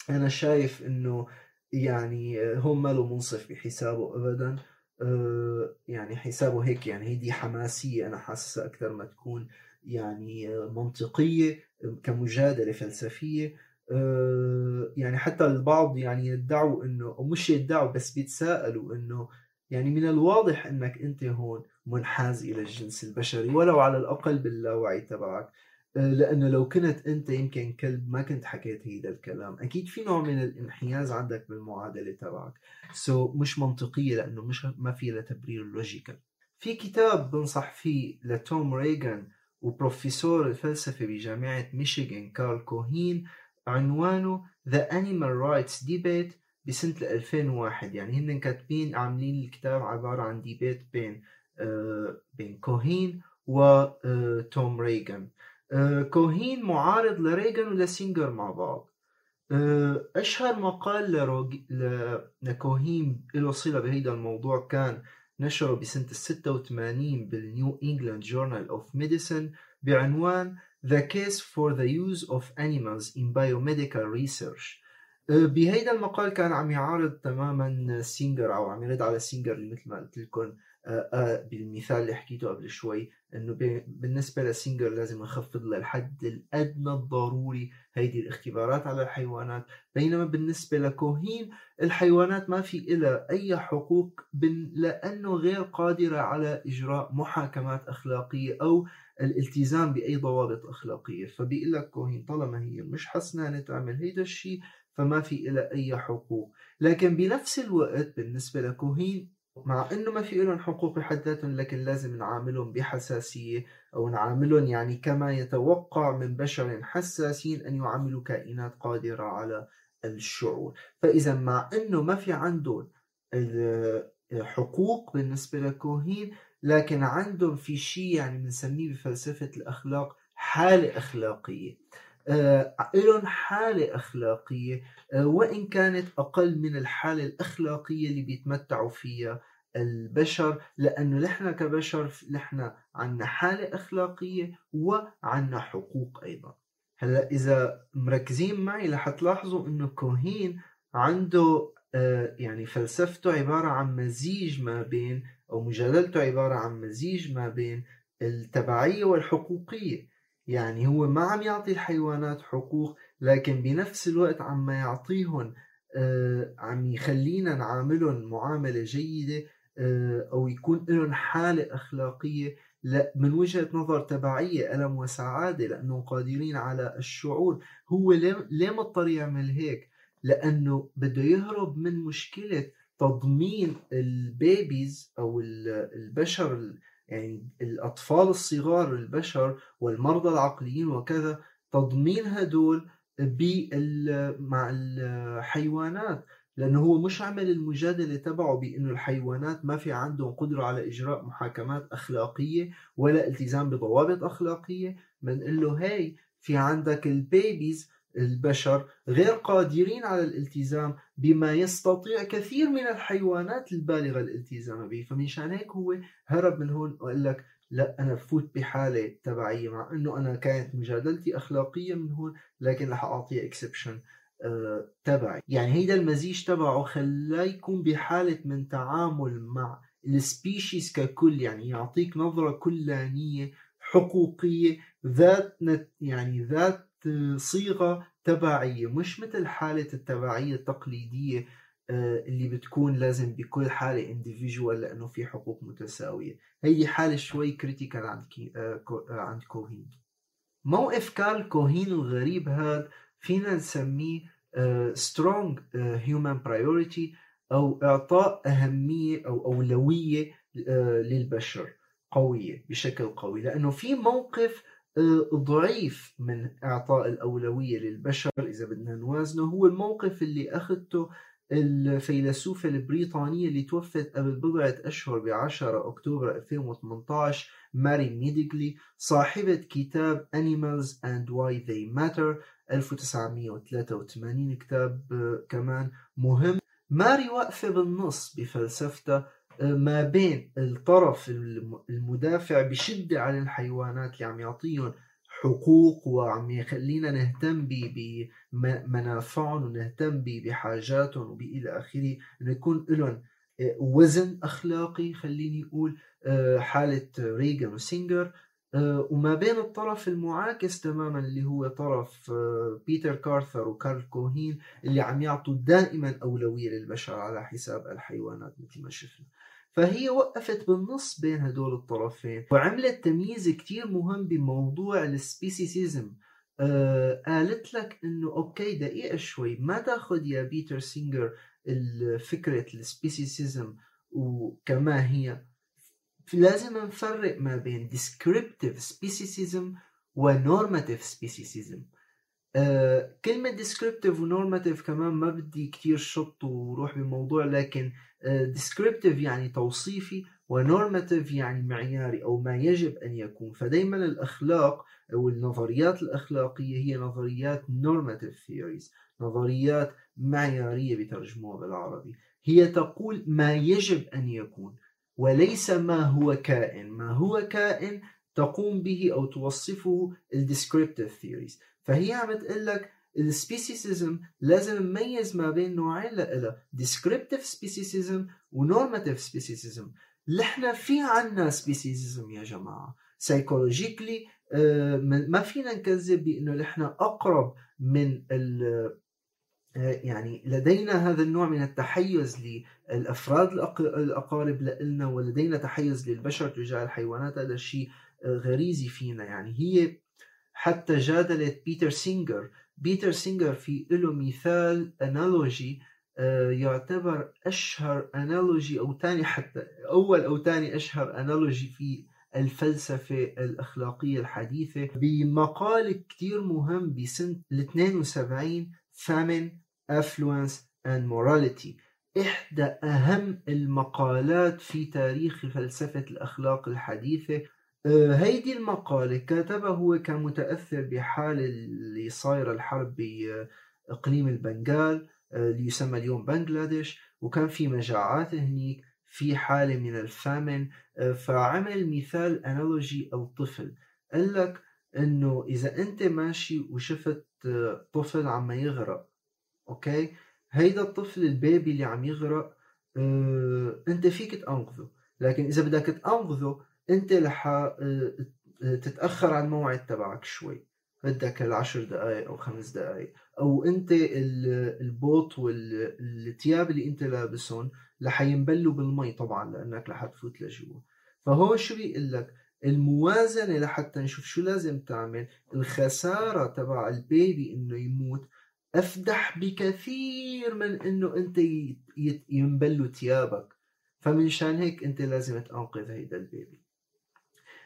أنا شايف إنه يعني هون ما له منصف بحسابه ابدا. آه، يعني حسابه هيك يعني هيدي حماسية أنا حاسسها أكثر ما تكون يعني منطقية كمجادلة فلسفية. آه، يعني حتى البعض يعني يدعوا إنه أو مش يدعوا بس بيتساءلوا إنه يعني من الواضح إنك أنت هون منحاز إلى الجنس البشري ولو على الأقل باللاوعي تبعك. لأنه لو كنت أنت يمكن كلب ما كنت حكيت هيدا الكلام. أكيد في نوع من الانحياز عندك بالمعادلة تبعك. so so مش منطقية لأنه مش ما في لها تبرير logical في كتاب بنصح فيه لتوم ريغان وبروفيسور الفلسفة بجامعة ميشيغان كارل كوهين عنوانه The Animal Rights Debate بسنة 2001 يعني هن كاتبين عاملين الكتاب عبارة عن ديبيت بين آه بين كوهين وتوم ريغان. آه كوهين معارض لريغان ولسينجر مع بعض. آه أشهر مقال لروج... لكوهين له صلة بهيدا الموضوع كان نشره بسنة 86 بال New England Journal of Medicine بعنوان The Case for the Use of Animals in Biomedical Research. أه، بهيدا المقال كان عم يعارض تماما سينجر أو عم يرد على سينجر اللي مثل ما قلت لكم. بالمثال اللي حكيته قبل شوي إنه بالنسبة لسينجر لازم نخفض للحد الأدنى الضروري هيدي الاختبارات على الحيوانات. بينما بالنسبة لكوهين الحيوانات ما في لها أي حقوق لأنه غير قادرة على إجراء محاكمات أخلاقية أو الالتزام بأي ضوابط أخلاقية. فبيقول لك كوهين طالما هي مش حسنانة تعمل هيدا الشيء فما في لها أي حقوق. لكن بنفس الوقت بالنسبة لكوهين مع إنه ما في لهم حقوق بحد ذاتهم لكن لازم نعاملهم بحساسية أو نعاملهم يعني كما يتوقع من بشر حساسين أن يعاملوا كائنات قادرة على الشعور. فإذا مع إنه ما في عندهم حقوق بالنسبة لكوهين لكن عندهم في شيء يعني بنسميه بفلسفة الأخلاق حالة أخلاقية. آه لهم حالة أخلاقية. آه وإن كانت أقل من الحالة الأخلاقية اللي بيتمتعوا فيها البشر لأنه نحن كبشر نحن عنا حالة أخلاقية وعنا حقوق أيضا. هلأ إذا مركزين معي رح تلاحظوا إنه كوهين عنده آه يعني فلسفته عبارة عن مزيج ما بين أو مجادلته عبارة عن مزيج ما بين التبعية والحقوقية. يعني هو ما عم يعطي الحيوانات حقوق لكن بنفس الوقت عم يعطيهم آه عم يخلينا نعاملهم معاملة جيدة آه أو يكون لهم حالة أخلاقية. من وجهة نظر تبعية ألم وسعادة لأنهم قادرين على الشعور. هو ليه مضطر يعمل هيك؟ لأنه بده يهرب من مشكلة تضمين البيبيز أو البشر يعني الأطفال الصغار البشر والمرضى العقليين وكذا. تضمين هدول مع الحيوانات. لأنه هو مش عمل المجادلة تبعه بأنه الحيوانات ما في عندهم قدرة على إجراء محاكمات أخلاقية ولا التزام بضوابط أخلاقية. بنقول له هاي في عندك ال babies البشر غير قادرين على الالتزام بما يستطيع كثير من الحيوانات البالغة الالتزام به. فمشان هيك هو هرب من هون وقال لك لا أنا بفوت بحالة تبعية مع أنه أنا كانت مجادلتي أخلاقية من هون لكن رح أعطيها exception آه تبعي. يعني هيدا المزيج تبعه خلاه يكون بحالة من تعامل مع ال species ككل. يعني يعطيك نظرة كلانية حقوقية ذات يعني ذات صيغة تبعية. مش مثل حالة التبعية التقليدية آه، اللي بتكون لازم بكل حالة individual لأنه في حقوق متساوية. هي حالة شوي critical عند آه، آه، عند كوهين. موقف كارل كوهين الغريب هذا فينا نسميه strong human priority أو إعطاء أهمية أو أولوية للبشر قوية بشكل قوي. لأنه في موقف آه، ضعيف من إعطاء الأولوية للبشر إذا بدنا نوازنه. هو الموقف اللي أخذته الفيلسوفة البريطانية اللي توفت قبل بضعة أشهر ب 10 أكتوبر 2018 ماري ميديجلي صاحبة كتاب Animals and Why They Matter. 1983 كتاب آه، كمان مهم. ماري واقفة بالنص بفلسفتها آه، ما بين الطرف المدافع بشدة عن الحيوانات اللي عم يعطيهم حقوق وعم يخلينا نهتم بمنافعهم ونهتم بحاجاتهم وبإلى آخره. إنه يكون لهم آه، وزن أخلاقي خليني أقول حالة ريغان وسينجر. وما بين الطرف المعاكس تماما اللي هو طرف بيتر كاروثرز وكارل كوهين اللي عم يعطوا دائما أولوية للبشر على حساب الحيوانات مثل ما شفنا. فهي وقفت بالنص بين هدول الطرفين وعملت تمييز كتير مهم بموضوع ال speciesism. آه قالت لك إنه okay دقيقة شوي ما تاخذ يا بيتر سينجر فكرة ال speciesism وكما هي لازم نفرق ما بين descriptive speciesism و normative speciesism. آه كلمة descriptive و normative كمان ما بدي كتير شط وروح بالموضوع لكن descriptive يعني توصيفي ونورماتيف يعني معياري أو ما يجب أن يكون. فدايما الأخلاق أو النظريات الأخلاقية هي نظريات normative theories نظريات معيارية بترجموها بالعربي. هي تقول ما يجب أن يكون. وليس ما هو كائن. ما هو كائن تقوم به أو توصفه ال descriptive theories فهي عم تقول لك ال speciesism لازم نميز ما بين نوعين لها descriptive speciesism و normative speciesism. نحن في عنا speciesism يا جماعة. psychologically آه، ما فينا نكذب بأنه نحن أقرب من يعني لدينا هذا النوع من التحيز للأفراد الأقارب لنا ولدينا تحيز للبشر تجاه الحيوانات هذا آه، غريزي فينا. يعني هي حتى جادلت بيتر سينجر. بيتر سينجر في له مثال analogy آه، يعتبر أشهر analogy أو ثاني حتى أول أو ثاني أشهر analogy في الفلسفة الأخلاقية الحديثة. بمقال كتير مهم بسنة ال 72 Famine, Affluence and Morality. إحدى أهم المقالات في تاريخ فلسفة الأخلاق الحديثة. آه، هيدي المقالة كتبها هو كان متأثر بحال اللي صايرة الحرب بإقليم البنغال آه، اللي يسمى اليوم بنغلاديش. وكان في مجاعات هنيك في حالة من الفامن. آه، فعمل مثال أنالوجي الطفل. قال لك إنه إذا أنت ماشي وشفت طفل عم يغرق okay؟ هيدا الطفل ال baby اللي عم يغرق آه أنت فيك تنقذه لكن إذا بدك تنقذه أنت رح آه، تتأخر عن الموعد تبعك شوي. بدك العشر دقائق أو خمس دقائق أو أنت البوط والثياب اللي أنت لابسهم رح ينبلوا بالمي طبعا لأنك رح تفوت لجوا. فهو شو بيقول لك الموازنة لحتى نشوف شو لازم تعمل. الخسارة تبع البيبي إنه يموت أفدح بكثير من إنه أنت ينبلوا ثيابك. فمنشان هيك أنت لازم تنقذ هيدا البيبي.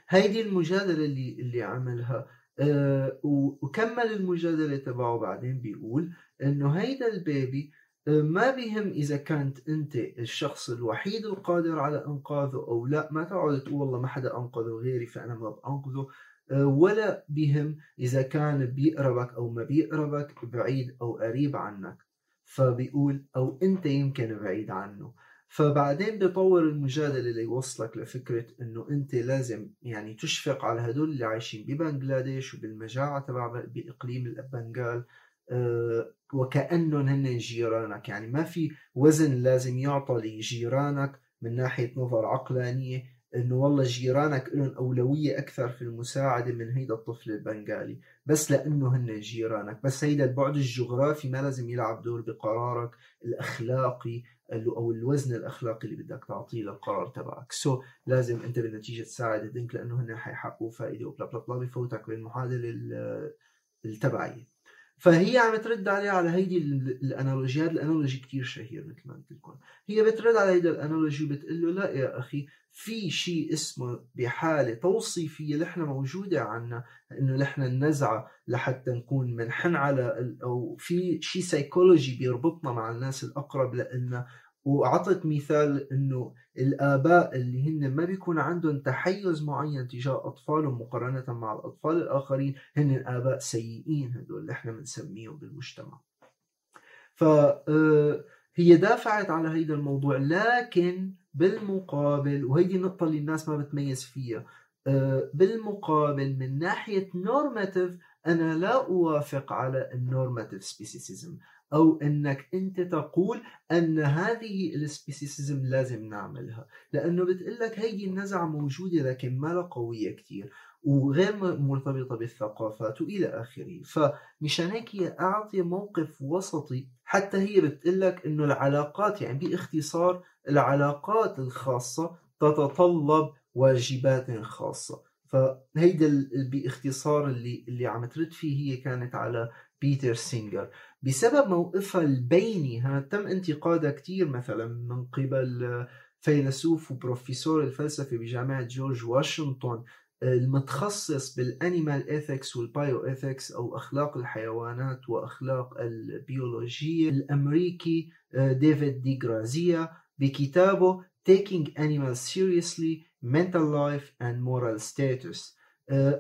هيدي المجادلة اللي اللي عملها آه وكمل المجادلة تبعه بعدين بيقول إنه هيدا البيبي ما بيهم إذا كانت أنت الشخص الوحيد القادر على إنقاذه أو لا. ما تقعد تقول والله ما حدا أنقذه غيري فأنا ما بأنقذه. آه ولا بهم إذا كان بيقربك أو ما بيقربك بعيد أو قريب عنك. فبيقول أو أنت يمكن بعيد عنه. فبعدين بيطور المجادلة ليوصلك لفكرة إنه أنت لازم يعني تشفق على هدول اللي عايشين ببنغلاديش وبالمجاعة تبع بإقليم البنغال. أه وكأنهم هن جيرانك. يعني ما في وزن لازم يعطى لجيرانك من ناحية نظر عقلانية إنه والله جيرانك لهم أولوية أكثر في المساعدة من هيدا الطفل البنغالي. بس لأنه هن جيرانك. بس هيدا البعد الجغرافي ما لازم يلعب دور بقرارك الأخلاقي أو الوزن الأخلاقي اللي بدك تعطيه للقرار تبعك. so, لازم أنت بالنتيجة تساعد. هدنك لأنه هن حيحققوا فائدة و blah blah blah بفوتك بالمعادله التبعيه فهي عم ترد عليه على هيدي الانالوجيات ال analogy كتير شهير مثل ما قلت لكم. هي بترد على هيدا الأنالوجي وبتقول له لا يا أخي في شيء اسمه بحالة توصيفية نحن موجودة عنا إنه نحن النزعة لحتى نكون منحن على أو في شيء سيكولوجي بيربطنا مع الناس الأقرب لنا وعطت مثال إنه الآباء اللي هن ما بيكون عندهم تحيز معين تجاه أطفالهم مقارنة مع الأطفال الآخرين هن آباء سيئين هدول اللي إحنا بنسميهم بالمجتمع. ف آه، دافعت على هيدا الموضوع لكن بالمقابل وهيدي النقطة اللي الناس ما بتميز فيها آه، بالمقابل من ناحية normative أنا لا أوافق على ال normative speciesism أو أنك أنت تقول أن هذه ال speciesism لازم نعملها لأنه بتقول لك هيدي النزعة موجودة لكن ما قوية كثير وغير مرتبطة بالثقافات وإلى آخره. فمشان هيك هي أعطي موقف وسطي حتى هي بتقول لك إنه العلاقات يعني باختصار العلاقات الخاصة تتطلب واجبات خاصة. فهيدا باختصار اللي اللي عم ترد فيه هي كانت على بيتر سينجر. بسبب موقفها البيني ها تم انتقادها كثير مثلا من قبل فيلسوف وبروفيسور الفلسفة بجامعة جورج واشنطن المتخصص بال animal ethics وال bioethics أو أخلاق الحيوانات وأخلاق البيولوجية الأمريكي ديفيد دي جرازيا بكتابه Taking Animals Seriously Mental Life and Moral Status. آه،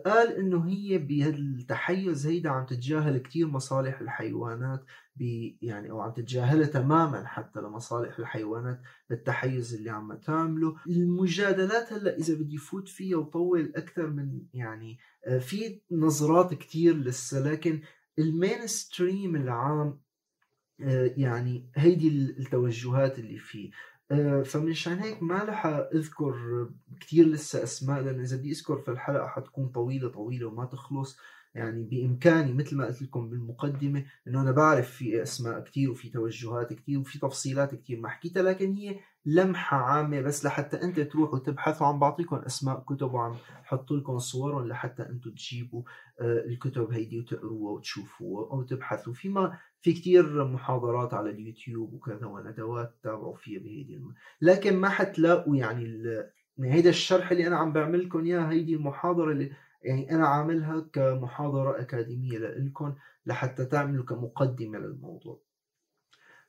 قال إنه هي بهالتحيز هيدا عم تتجاهل كثير مصالح الحيوانات يعني أو عم تتجاهلها تماما حتى لمصالح الحيوانات بالتحيز اللي عم تعمله. المجادلات هلأ إذا بدي فوت فيها وطول أكثر من يعني آه، في نظرات كثير لسه لكن المين ستريم العام آه، يعني هيدي التوجهات اللي فيه. آه، فمشان هيك ما رح أذكر كثير لسه أسماء لأن إذا بدي أذكر في الحلقة حتكون طويلة طويلة وما تخلص. يعني بإمكاني مثل ما قلت لكم بالمقدمة إنه أنا بعرف في أسماء كثير وفي توجهات كثير وفي تفصيلات كثير ما حكيتها لكن هي لمحة عامة بس لحتى أنت تروحوا تبحثوا عم بعطيكم أسماء كتب وعم حط لكم صورهم لحتى أنتم تجيبوا آه، الكتب هيدي وتقروها وتشوفوها أو تبحثوا. فيما في كتير محاضرات على اليوتيوب وكذا وندوات تابعوا فيها بهيدي الم... لكن ما حتلاقوا يعني ال... يعني هيدا الشرح اللي أنا عم بعمل لكم إياه هيدي المحاضرة اللي يعني أنا عاملها كمحاضرة أكاديمية لكم لحتى تعملوا كمقدمة للموضوع.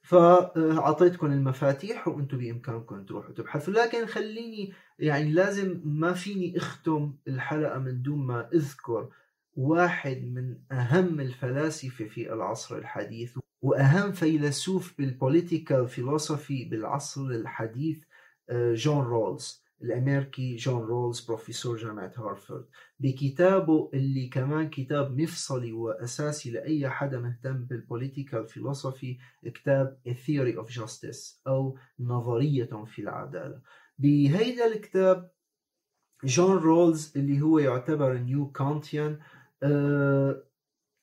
فاعطيتكم المفاتيح وأنتم بامكانكم تروحوا تبحثوا. لكن خليني يعني لازم ما فيني أختم الحلقة من دون ما أذكر واحد من أهم الفلاسفة في العصر الحديث وأهم فيلسوف بال political philosophy بالعصر الحديث آه، جون رولز الأمريكي جون رولز بروفيسور جامعة هارفارد. بكتابه اللي كمان كتاب مفصلي وأساسي لأي حدا مهتم بال political philosophy كتاب A Theory of Justice أو نظرية في العدالة. بهيدا الكتاب جون رولز اللي هو يعتبر neo-Kantian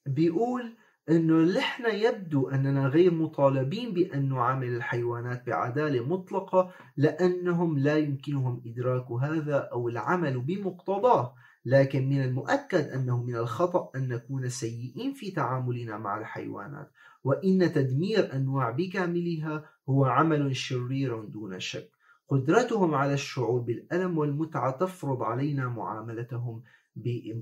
بيقول إنه نحن يبدو أننا غير مطالبين بأن نعامل الحيوانات بعدالة مطلقة لأنهم لا يمكنهم إدراك هذا أو العمل بمقتضاه لكن من المؤكد انه من الخطأ أن نكون سيئين في تعاملنا مع الحيوانات وإن تدمير أنواع بكاملها هو عمل شرير دون شك. قدرتهم على الشعور بالألم والمتعة تفرض علينا معاملتهم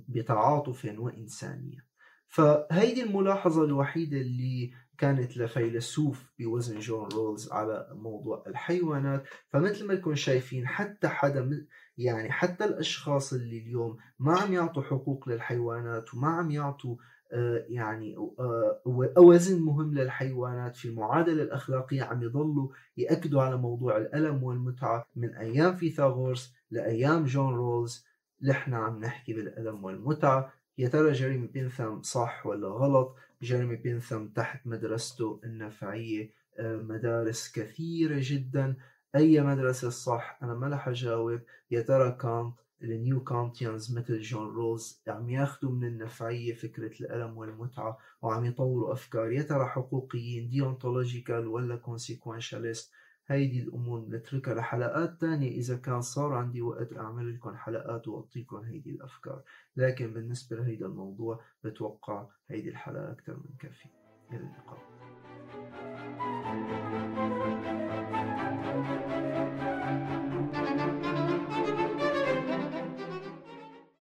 بتعاطف وإنسانية. فهيدي الملاحظة الوحيدة اللي كانت لفيلسوف بوزن جون رولز على موضوع الحيوانات. فمثل ما انكم شايفين حتى حدا يعني حتى الأشخاص اللي اليوم ما عم يعطوا حقوق للحيوانات وما عم يعطوا آه، يعني آه، وزن مهم للحيوانات في المعادلة الأخلاقية عم يضلوا يأكدوا على موضوع الألم والمتعة من أيام فيثاغورس لأيام جون رولز. نحن عم نحكي بالألم والمتعة. يا ترى جيريمي بينثم صح ولا غلط؟ جيريمي بينثم تحت مدرسته النفعية آه، مدارس كثيرة جدا. أي مدرسة الصح أنا ما رح أجاوب. يا ترى كانت ال neo-Kantians مثل جون رولز عم ياخذوا من النفعية فكرة الألم والمتعة وعم يطوروا أفكار؟ يا ترى حقوقيين deontological ولا consequentialist هيدي الأمور بنتركها لحلقات تانية. إذا كان صار عندي وقت أعمل لكم حلقات وأعطيكم هيدي الأفكار. لكن بالنسبة لهيدا الموضوع بتوقع هيدي الحلقة أكثر من كافية. إلى اللقاء.